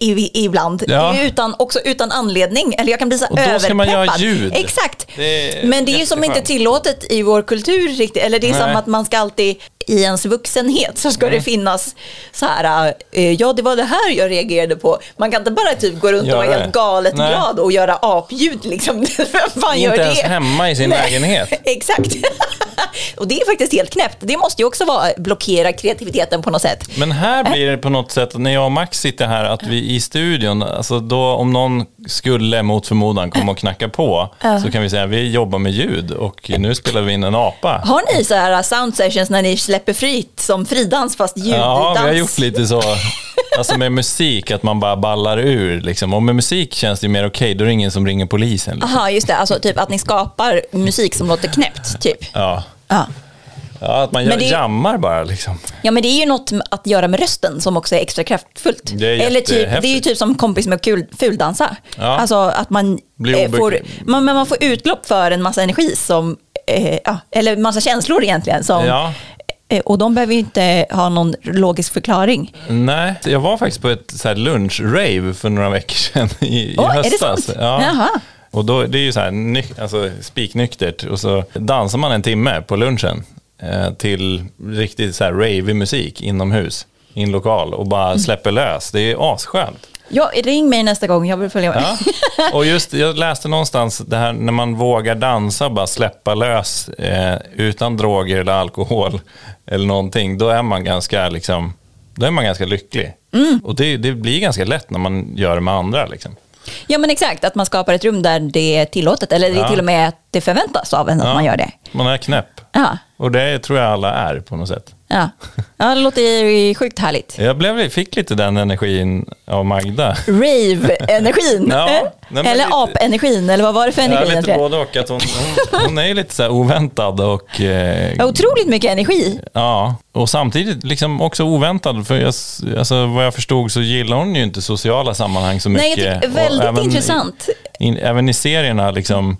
i, ibland. Ja. Utan, också utan anledning. Eller jag kan bli så Och då ska man göra ljud. Exakt. Det Men det är ju som inte tillåtet i vår kultur riktigt. Eller det är som Nej. att man ska alltid i ens vuxenhet så ska Mm. det finnas så här, eh, ja det var det här jag reagerade på. Man kan inte bara typ gå runt och vara helt galet Nej. glad och göra apljud liksom. [laughs] Vem fan gör Inte det? ens hemma i sin Nej. lägenhet. [laughs] Exakt. [laughs] och det är faktiskt helt knäppt. Det måste ju också vara blockera kreativiteten på något sätt. Men här blir det på något sätt, när jag och Max sitter här, att vi i studion, alltså då om någon skulle mot förmodan komma och knacka på, så kan vi säga vi jobbar med ljud och nu spelar vi in en apa. Har ni så här sound sessions när ni släpper fritt som fridans fast ljuddans? Ja, vi har gjort lite så. Alltså med musik, att man bara ballar ur. Liksom. Och med musik känns det mer okej, då är det ingen som ringer polisen. Liksom. Aha, just det. Alltså typ att ni skapar musik som låter knäppt, typ. Ja. Ja. Ja, att man gör, det är- jammar bara. Liksom. Ja, men det är ju något att göra med rösten som också är extra kraftfullt. Det är Eller typ, det är ju typ som kompis med kul, fuldansa. Ja. Alltså att man, eh, får, man, men man får utlopp för en massa energi som, eh, ja, eller massa känslor egentligen. Som, Ja. eh, och de behöver ju inte ha någon logisk förklaring. Nej, jag var faktiskt på ett så här lunchrave för några veckor sedan i, i Åh, är det höstas. Ja. Jaha. Och då, det är ju så här, ny, alltså, spiknyktert och så dansar man en timme på lunchen till riktigt så här ravey musik inomhus i en lokal och bara släpper lös. Det är asskönt. Ja, ring mig nästa gång, jag vill följa med. Ja. [laughs] Och just, jag läste någonstans det här när man vågar dansa och bara släppa lös eh, utan droger eller alkohol eller någonting, då är man ganska, liksom, då är man ganska lycklig. Och det, det blir ganska lätt när man gör det med andra. Liksom. Ja men exakt, att man skapar ett rum där det är tillåtet, eller det är Ja. till och med att det förväntas av en att Ja. man gör det. Man är knäpp. Ja, Och det tror jag alla är på något sätt. Ja. ja det låter ju sjukt härligt. Jag blev, fick lite den energin av Magda. Rave-energin, [laughs] Ja, eller ap-energin, eller vad var det för energi Ja, lite både och. Att hon, hon, hon är ju lite så oväntad och... Eh, Ja, Otroligt mycket energi. Ja, och samtidigt liksom också oväntad. För jag, alltså, vad jag förstod så gillar hon ju inte sociala sammanhang så mycket. Nej, jag tycker, väldigt även intressant. I, in, även i serierna, liksom,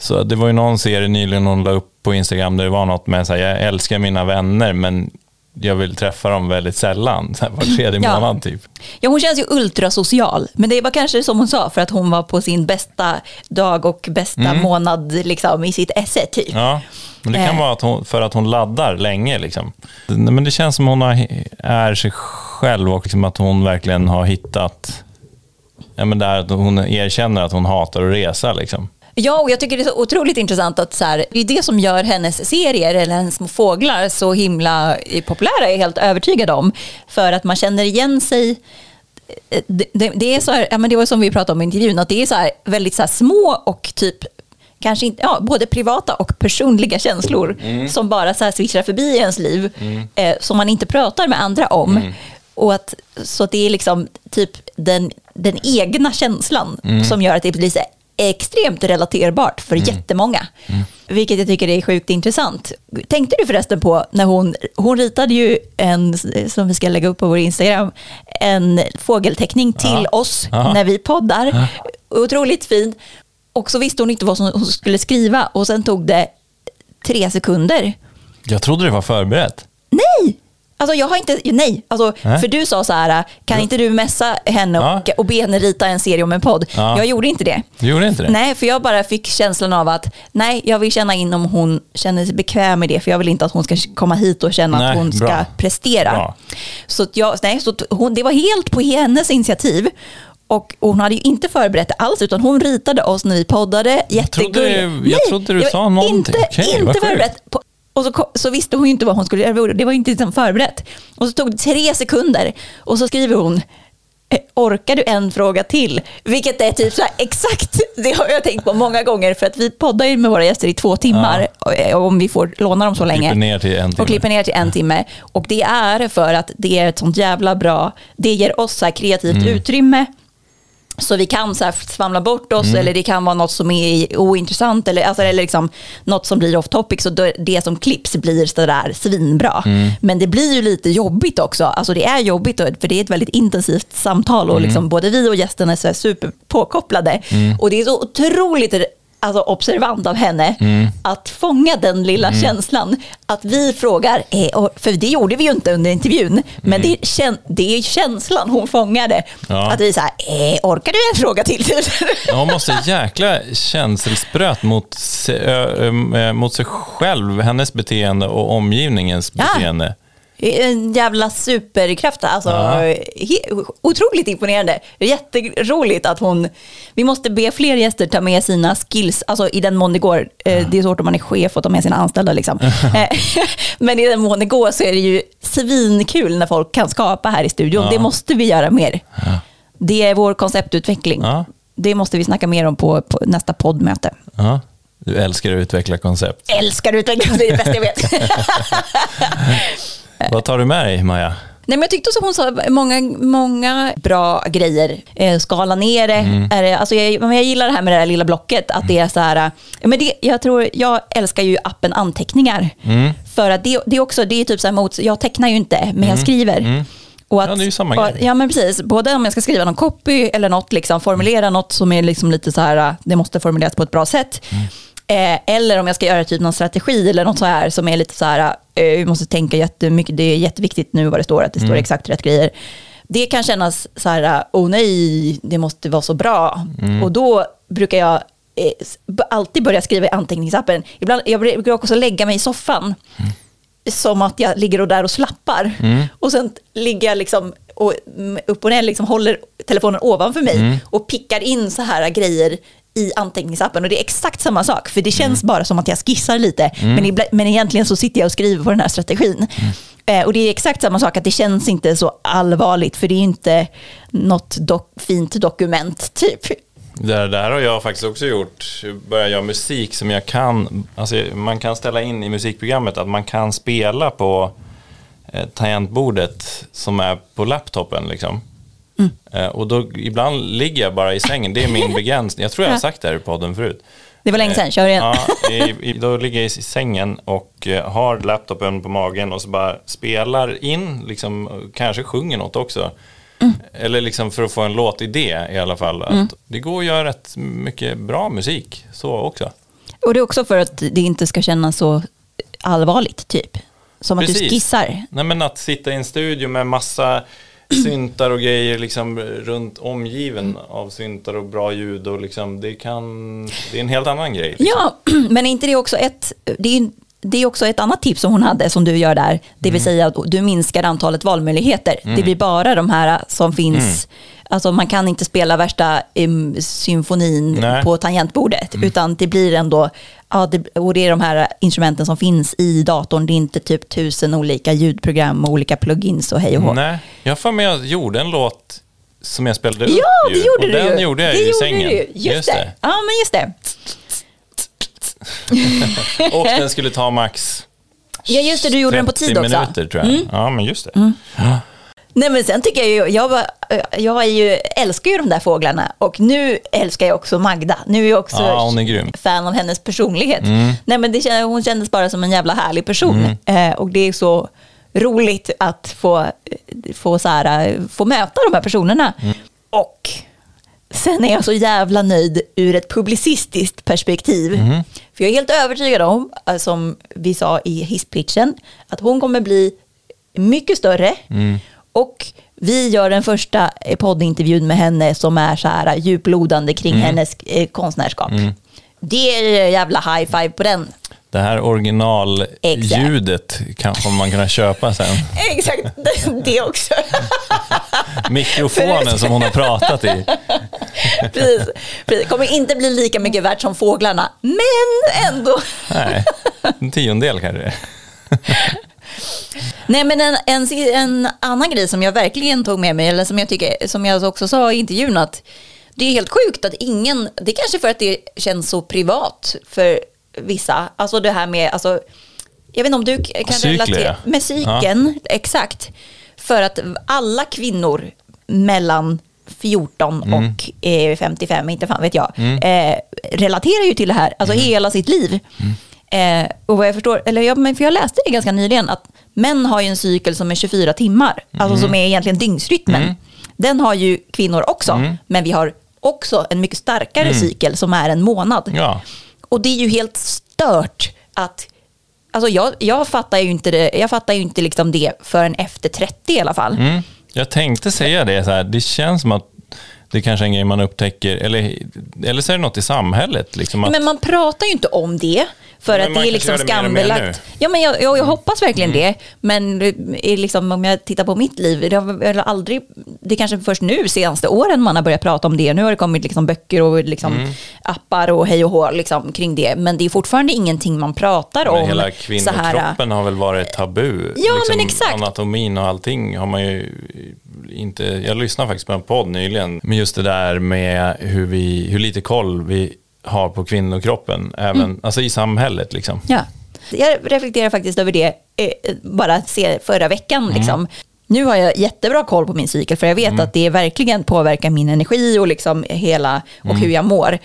så det var ju någon serie nyligen hon la upp på Instagram där det var något med så här, jag älskar mina vänner men jag vill träffa dem väldigt sällan, [laughs] var tredje Ja. månad typ. Ja, hon känns ju ultrasocial, men det var kanske som hon sa, för att hon var på sin bästa dag och bästa månad liksom, i sitt esse typ. Mm. Ja, men det kan Eh. vara att hon, för att hon laddar länge. Liksom. Men det känns som hon har, är sig själv och liksom att hon verkligen har hittat... Ja, men där hon erkänner att hon hatar att resa. Liksom. Ja, och jag tycker det är så otroligt intressant att så här, det är det som gör hennes serier, eller hennes små fåglar, så himla eh, populära, är jag helt övertygad om. För att man känner igen sig eh, det, det, det är så här, ja, men det var som vi pratade om i intervjun, att det är så här, väldigt så här små och typ kanske inte, ja, både privata och personliga känslor som bara så här svischar förbi i ens liv, eh, som man inte pratar med andra om. Och att, så att det är liksom typ den, den egna känslan som gör att det blir så extremt relaterbart för jättemånga. Vilket jag tycker är sjukt intressant. Tänkte du förresten på när hon, hon ritade ju en, som vi ska lägga upp på vår Instagram, en fågelteckning till oss Ja. när vi poddar. Otroligt fin. Och så visste hon inte vad som hon skulle skriva och sen tog det tre sekunder. Jag trodde det var förberett. Nej! Alltså jag har inte, nej, alltså, Nej. för du sa så här, kan inte du messa henne och, Ja. och be henne rita en serie om en podd? Ja. Jag gjorde inte det. Du gjorde inte det? Nej, för jag bara fick känslan av att nej, jag vill känna in om hon känner sig bekväm med det, för jag vill inte att hon ska komma hit och känna Nej, att hon ska bra. prestera. Bra. Så, jag, nej, så hon, det var helt på hennes initiativ. Och hon hade ju inte förberett det alls, utan hon ritade oss när vi poddade. Jättegulligt. trodde- jag trodde du var sa någonting. Inte, vad inte förberett. På, och så, så visste hon ju inte vad hon skulle göra, det var inte liksom förberett. Och så tog det tre sekunder och så skriver hon "Eh, Orkar du en fråga till? Vilket är typ så här, exakt, [laughs] det har jag tänkt på många gånger för att vi poddar ju med våra gäster i två timmar och- om vi får låna dem så länge. Klipper ner till en timme. Och klipper ner till en timme. Och det är för att det är ett sånt jävla bra, det ger oss så kreativt Mm. utrymme. Så vi kan så här svamla bort oss eller det kan vara något som är ointressant eller, alltså, eller liksom något som blir off topic. Så det som klipps blir sådär svinbra. Men det blir ju lite jobbigt också. Alltså det är jobbigt för det är ett väldigt intensivt samtal och liksom både vi och gästerna är så super påkopplade. Och det är så otroligt alltså, observant av henne att fånga den lilla känslan. Att vi frågar, eh, för det gjorde vi ju inte under intervjun, men det, är, det är känslan hon fångade. Ja. Att vi säger, eh, orkar du en fråga till? Ja, Hon måste jäkla känselspröt mot, mot sig själv, hennes beteende och omgivningens beteende. En jävla superkraft. Alltså, Ja. otroligt imponerande. Jätteroligt att hon... Vi måste be fler gäster ta med sina skills, alltså i den mån det går. Eh, Det är svårt om man är chef och ta med sina anställda. Liksom. [laughs] Eh, [laughs] Men i den mån det går så är det ju svinkul när folk kan skapa här i studion. Ja. Det måste vi göra mer. Det är vår konceptutveckling. Ja. Det måste vi snacka mer om på, på nästa poddmöte. Ja. Du älskar att utveckla koncept. Älskar utveckling, det är det bästa jag vet. [laughs] Vad tar du med dig, Maja? Nej, men jag tyckte som hon sa, många, många bra grejer. Eh, skala ner det. Mm. Är det alltså jag, men jag gillar det här med det här lilla blocket. Att det är så här, eh, men det, jag, tror, jag älskar ju appen anteckningar. Mm. För att det, det är också, det är typ så här mot, jag tecknar ju inte, men jag skriver. Och Mm. Ja, det är ju samma grej. Ja, men precis. Både om jag ska skriva någon copy eller något, liksom, formulera något som är liksom lite så här, eh, det måste formuleras på ett bra sätt. Mm. Eh, eller om jag ska göra typ någon strategi eller något så här som är lite så här, eh, vi måste tänka jättemycket, det är jätteviktigt nu vad det står, att det står exakt rätt grejer. Det kan kännas så här, oh nej, det måste vara så bra. Och då brukar jag eh, alltid börja skriva i anteckningsappen. Ibland, jag brukar också lägga mig i soffan som att jag ligger och där och slappar. Och sen ligger jag liksom och, mm, upp och ner, liksom håller telefonen ovanför mig och pickar in så här grejer i anteckningsappen. Och det är exakt samma sak, för det känns bara som att jag skissar lite. Men, ibla, men egentligen så sitter jag och skriver på den här strategin. Eh, och det är exakt samma sak, att det känns inte så allvarligt, för det är inte något dok, fint dokument, typ. Det där har jag faktiskt också gjort. Börja göra musik som jag kan. Alltså man kan ställa in i musikprogrammet att man kan spela på eh, tangentbordet som är på laptopen. Liksom. Eh, och då, ibland ligger jag bara i sängen. Det är min [laughs] begränsning. Jag tror jag har sagt det här i podden förut. Det var länge sedan, kör igen. Ja, då ligger jag i sängen och eh, har laptopen på magen och så bara spelar in, liksom, kanske sjunger något också. Eller liksom för att få en låtidé i alla fall. Att Det går att göra rätt mycket bra musik så också. Och det är också för att det inte ska kännas så allvarligt, typ. Som att du Precis. skissar. Nej men att sitta i en studio med massa syntar och grejer liksom runt omgiven av syntar och bra ljud och liksom det kan, det är en helt annan grej. Liksom. Ja, [clears throat] men är inte det också ett, det är, det är också ett annat tips som hon hade som du gör där. Det Mm. vill säga att du minskar antalet valmöjligheter. Det blir bara de här som finns, Mm. alltså man kan inte spela värsta um, symfonin Nej. Mm. på tangentbordet. Utan det blir ändå, ja, det, och det är de här instrumenten som finns i datorn. Det är inte typ tusen olika ljudprogram och olika plugins och hej och hå. Nej, jag för mig jag gjorde en låt som jag spelade upp Ja, det gjorde och du den ju. gjorde jag det i gjorde sängen. Du. ju. Just, det. Ja, men just det. [laughs] Och den skulle ta max Ja, just det. Du gjorde den på 30 tid också. Mm. minuter tror jag. Ja, men just det. Nej men sen tycker jag ju, jag, var, jag är ju, älskar ju de där fåglarna och nu älskar jag också Magda. Nu är jag också Ja, är. Mm. fan av hennes personlighet. Nej men det, hon kändes bara som en jävla härlig person. Eh, och det är så roligt att få, få, så här, få möta de här personerna. Mm. Och sen är jag så jävla nöjd ur ett publicistiskt perspektiv. Mm. För jag är helt övertygad om, eh, som vi sa i hisspitchen, att hon kommer bli mycket större. Mm. Och vi gör den första eh, poddintervjun med henne som är så här djuplodande kring Mm. hennes eh, konstnärskap. Det är jävla high five på den. Det här originalljudet kommer man kunna köpa sen. Exakt, det- [laughs] det också. Mikrofonen som hon har pratat i. precis, precis. Kommer inte bli lika mycket värt som fåglarna, men ändå. Nej, en tiondel kanske. Nej men en, en, en annan grej som jag verkligen tog med mig, eller som jag, tycker, som jag också sa i intervjun, att det är helt sjukt att ingen, det är kanske för att det känns så privat för vissa, alltså det här med, alltså, jag vet inte om du kan Cykler, relatera, ja. med cykeln, exakt, för att alla kvinnor mellan 14 Mm. och eh, 55, inte fan vet jag, eh, relaterar ju till det här, alltså Mm. hela sitt liv. Eh, och vad jag förstår, eller jag, för jag läste det ganska nyligen, att män har ju en cykel som är 24 timmar, alltså som är egentligen dygnsrytmen. Den har ju kvinnor också, men vi har också en mycket starkare cykel som är en månad. Ja. Och det är ju helt stört att Alltså jag, jag fattar ju inte det, jag fattar ju inte liksom det förrän efter 30 i alla fall. Mm. Jag tänkte säga det, så här, det känns som att det kanske är en grej man upptäcker, eller, eller så är det något i samhället. Liksom att, Men man pratar ju inte om det. För Men att det är liksom det skambelagt. Ja, men jag, jag, jag hoppas verkligen Mm. det. Men är liksom, om jag tittar på mitt liv, det har aldrig, det är kanske först nu senaste åren man har börjat prata om det. Nu har det kommit liksom böcker och liksom Mm. appar och hej och hå liksom kring det. Men det är fortfarande ingenting man pratar men om. hela kvinnokroppen har väl varit tabu. Liksom Ja, men exakt. Anatomin och allting har man ju inte... Jag lyssnade faktiskt på en podd nyligen. Men just det där med hur, vi, hur lite koll vi har på kvinnokroppen. Även, Mm. Alltså i samhället liksom. Ja. Jag reflekterar faktiskt över det eh, bara se förra veckan. Mm. Liksom. Nu har jag jättebra koll på min cykel för jag vet Mm. att det verkligen påverkar min energi och liksom hela och Mm. hur jag mår.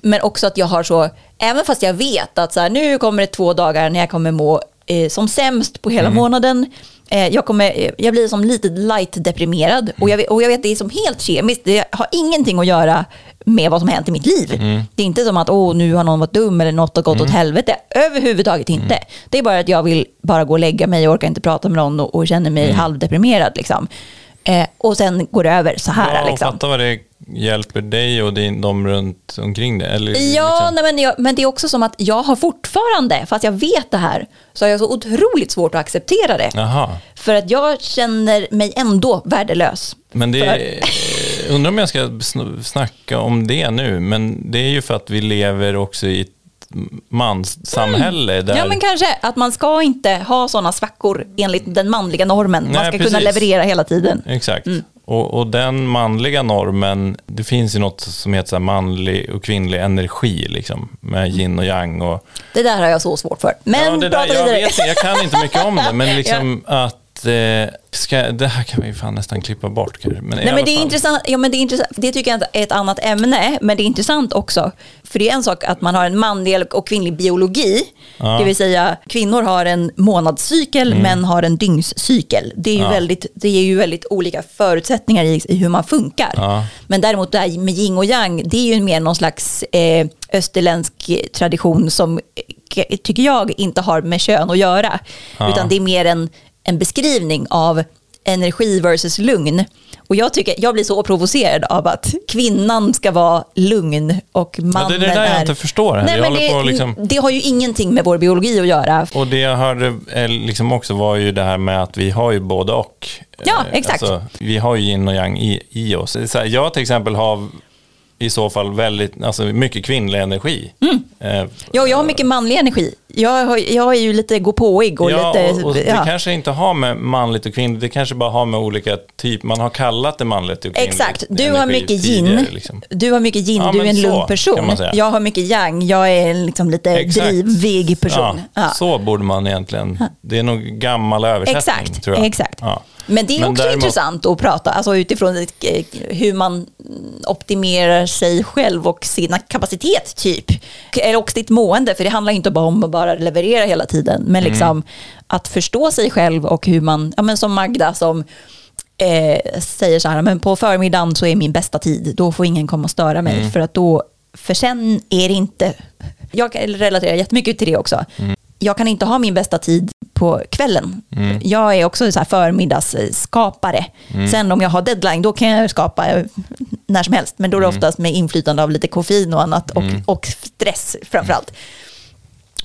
Men också att jag har så, även fast jag vet att så här, nu kommer det två dagar när jag kommer må eh, som sämst på hela månaden. Eh, jag, kommer, eh, jag blir som lite light-deprimerad och jag, och jag vet det är som helt kemiskt. Det har ingenting att göra med vad som hänt i mitt liv. Det är inte som att åh, nu har någon varit dum eller något har gått åt helvete. Överhuvudtaget inte. Det är bara att jag vill bara gå och lägga mig och orkar inte prata med någon och, och känner mig halvdeprimerad. Liksom. Eh, och sen går det över så här. Ja, liksom. fatta vad det hjälper dig och din, de runt omkring dig? Eller, Ja, liksom- nej, men, jag, men det är också som att jag har fortfarande, fast jag vet det här, så har jag så otroligt svårt att acceptera det. Jaha. För att jag känner mig ändå värdelös. Men det är, undrar om jag ska sn- snacka om det nu, men det är ju för att vi lever också i ett manssamhälle. Där, Ja, men kanske att man ska inte ha sådana svackor enligt den manliga normen. man Nej, ska kunna precis. leverera hela tiden. Exakt. Och, och den manliga normen, det finns ju något som heter så manlig och kvinnlig energi, liksom, med yin och yang. Och, Det där har jag så svårt för. Men ja, det där, jag, vidare. vet, jag kan inte mycket om det, men [laughs] liksom att... Eh, ska, det här kan vi fan nästan klippa bort kanske. Men Nej, men det, är intressant, ja, men det är intressant. Det tycker jag är ett annat ämne, men det är intressant också. För det är en sak att man har en manlig och kvinnlig biologi. Ja. Det vill säga kvinnor har en månadscykel, Mm. män har en dygnscykel. Det är ju, väldigt, det är ju väldigt olika förutsättningar i, i hur man funkar. Ja. Men däremot det här med yin och yang, det är ju mer någon slags eh, österländsk tradition som eh, tycker jag inte har med kön att göra. Ja. Utan det är mer en, en beskrivning av energi versus lugn. Och jag, tycker, jag blir så provocerad av att kvinnan ska vara lugn och mannen Ja, det är det där jag är... inte förstår. Nej, jag men det, liksom... det har ju ingenting med vår biologi att göra. Och det jag hörde eh, liksom också var ju det här med att vi har ju både och. Ja, Eh, exakt. vi har ju yin och yang i, i oss. Så här, jag till exempel har i så fall väldigt, alltså mycket kvinnlig energi. Mm. Eh, Ja, jag har mycket manlig energi. Jag, har, jag är ju lite gåpåig och ja, lite... och, och det ja. kanske inte har med manligt och kvinnligt, det kanske bara har med olika typ, man har kallat det manligt och kvinnligt. Exakt, du har mycket yin, liksom. du har mycket yin, Ja, du är en lugn person. Jag har mycket yang, jag är en liksom lite Exakt. drivig person. Ja, Ja. Så borde man egentligen, det är nog gammal översättning Exakt, tror jag. exakt. Men det är Men också däremot- intressant att prata, alltså utifrån eh, hur man optimerar sig själv och sin kapacitet typ. Också sitt mående, för det handlar inte bara om att bara leverera hela tiden, men Mm. liksom att förstå sig själv och hur man, ja men som Magda som eh, säger så här, men på förmiddagen så är min bästa tid, då får ingen komma och störa mig, Mm. för att då, för sen är det inte, jag kan relatera jättemycket till det också. Mm. Jag kan inte ha min bästa tid på kvällen. Mm. Jag är också så här förmiddagsskapare. Mm. Sen om jag har deadline, då kan jag skapa eh, när som helst. Men då är Mm. det oftast med inflytande av lite koffein och annat och, och stress framförallt.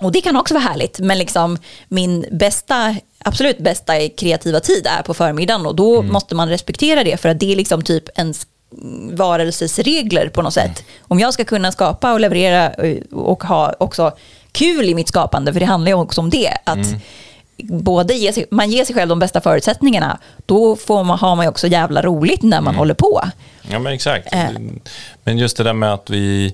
Och det kan också vara härligt, men liksom min bästa, absolut bästa kreativa tid är på förmiddagen och då måste man respektera det för att det är liksom typ ens varelsesregler på något sätt. Om jag ska kunna skapa och leverera eh, och ha också kul i mitt skapande, för det handlar ju också om det, att både ge sig, man ger sig själv de bästa förutsättningarna, då får man, har man ju också jävla roligt när man håller på. Ja, men exakt. Eh. Men just det där med att vi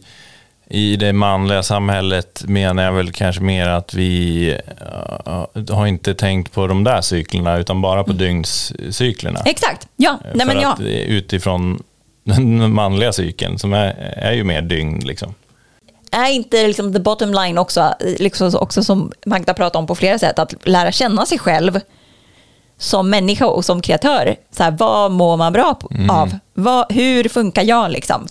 i det manliga samhället menar jag väl kanske mer att vi uh, har inte tänkt på de där cyklerna utan bara på dygnscyklerna. Exakt, ja. Nej, För men ja. utifrån [laughs] den manliga cykeln som är, är ju mer dygn. Liksom. Är inte liksom the bottom line också, liksom också som Magda pratar om på flera sätt, att lära känna sig själv som människa och som kreatör. Så här, vad mår man bra Mm. av? Vad, hur funkar jag liksom?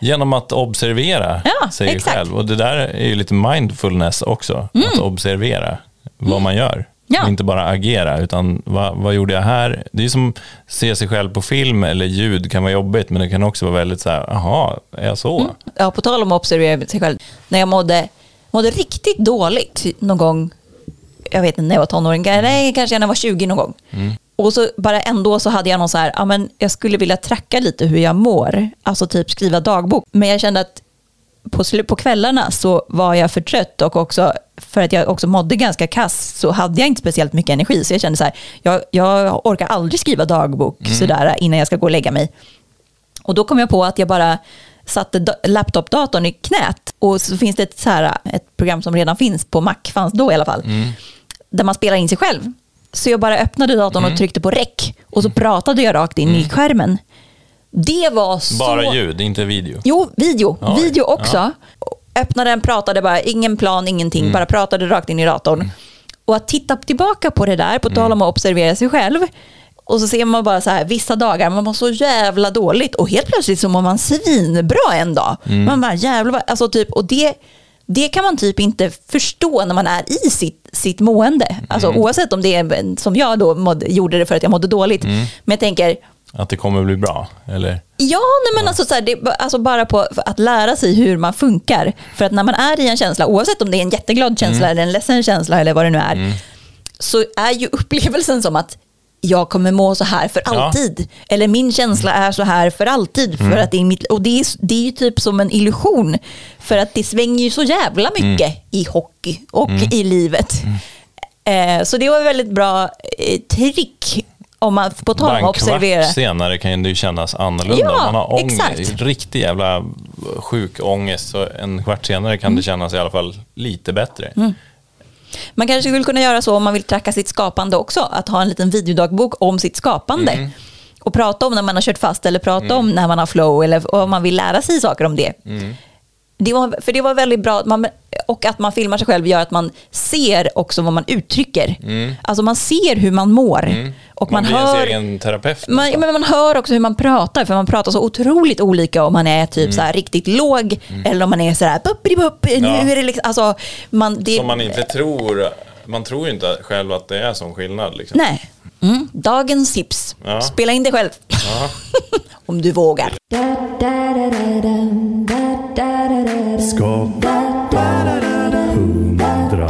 Genom att observera Ja, sig exakt. själv. Och det där är ju lite mindfulness också. Att observera vad man gör. Mm. Ja. Och inte bara agera, utan vad, vad gjorde jag här? Det är som att se sig själv på film eller ljud kan vara jobbigt, men det kan också vara väldigt så här, jaha, är jag så? Ja, på tal om att observera sig själv. När jag mådde, mådde riktigt dåligt någon gång, jag vet inte när jag var tonåring, nej, kanske när jag var 20 någon gång. Och så bara ändå så hade jag någon så här, ja men jag skulle vilja tracka lite hur jag mår, alltså typ skriva dagbok. Men jag kände att på, på kvällarna så var jag för trött och också för att jag också mådde ganska kass så hade jag inte speciellt mycket energi. Så jag kände så här, jag, jag orkar aldrig skriva dagbok sådär innan jag ska gå och lägga mig. Och då kom jag på att jag bara satte da- laptopdatorn i knät och så finns det ett, så här, ett program som redan finns på Mac, fanns då i alla fall, där man spelar in sig själv. Så jag bara öppnade datorn och tryckte på rec och så pratade jag rakt in i skärmen. Det var så... Bara ljud, inte video. Jo, video. Oj, Video också. Öppnade den, pratade bara, ingen plan, ingenting, Mm. bara pratade rakt in i datorn. Och att titta tillbaka på det där, på tal om att observera sig själv, och så ser man bara så här, vissa dagar, man mår så jävla dåligt och helt plötsligt så mår man svinbra en dag. Mm. Man bara jävlar, alltså typ, och det, det kan man typ inte förstå när man är i sitt, sitt mående. Alltså Mm. oavsett om det är som jag då mådde, gjorde det för att jag mådde dåligt. Men jag tänker, Att det kommer bli bra? Eller? Ja, nej, men alltså, så här, det, alltså bara på att lära sig hur man funkar. För att när man är i en känsla, oavsett om det är en jätteglad känsla eller en ledsen känsla eller vad det nu är, så är ju upplevelsen som att jag kommer må så här för Ja. alltid. Eller min känsla är så här för alltid. För att det är mitt, och det är, det är ju typ som en illusion. För att det svänger ju så jävla mycket i hockey och i livet. Eh, så det var ett väldigt bra eh, trick. Om man på tal om att observera. senare kan det ju kännas annorlunda. Ja, Om man har ångest, exakt. riktig jävla sjuk ångest, så en kvart senare kan det kännas i alla fall lite bättre. Man kanske skulle kunna göra så om man vill tracka sitt skapande också. Att ha en liten videodagbok om sitt skapande. Mm. Och prata om när man har kört fast eller prata om när man har flow eller om man vill lära sig saker om det. Mm. det var, för det var väldigt bra. Man, och att man filmar sig själv gör att man ser också vad man uttrycker. Alltså man ser hur man mår. Och man, Mm. man blir hör... ens egen terapeut. Man, men man hör också hur man pratar, för man pratar så otroligt olika om man är typ Mm. så här riktigt låg eller om man är så här bupp, nu Ja. är det liksom, alltså, man, det, Som man inte tror, man tror ju inte själv att det är sån skillnad. Liksom. Nej. Mm. Dagens tips. Ja. Spela in dig själv. Ja. [laughs] Om du vågar. Skapa 100.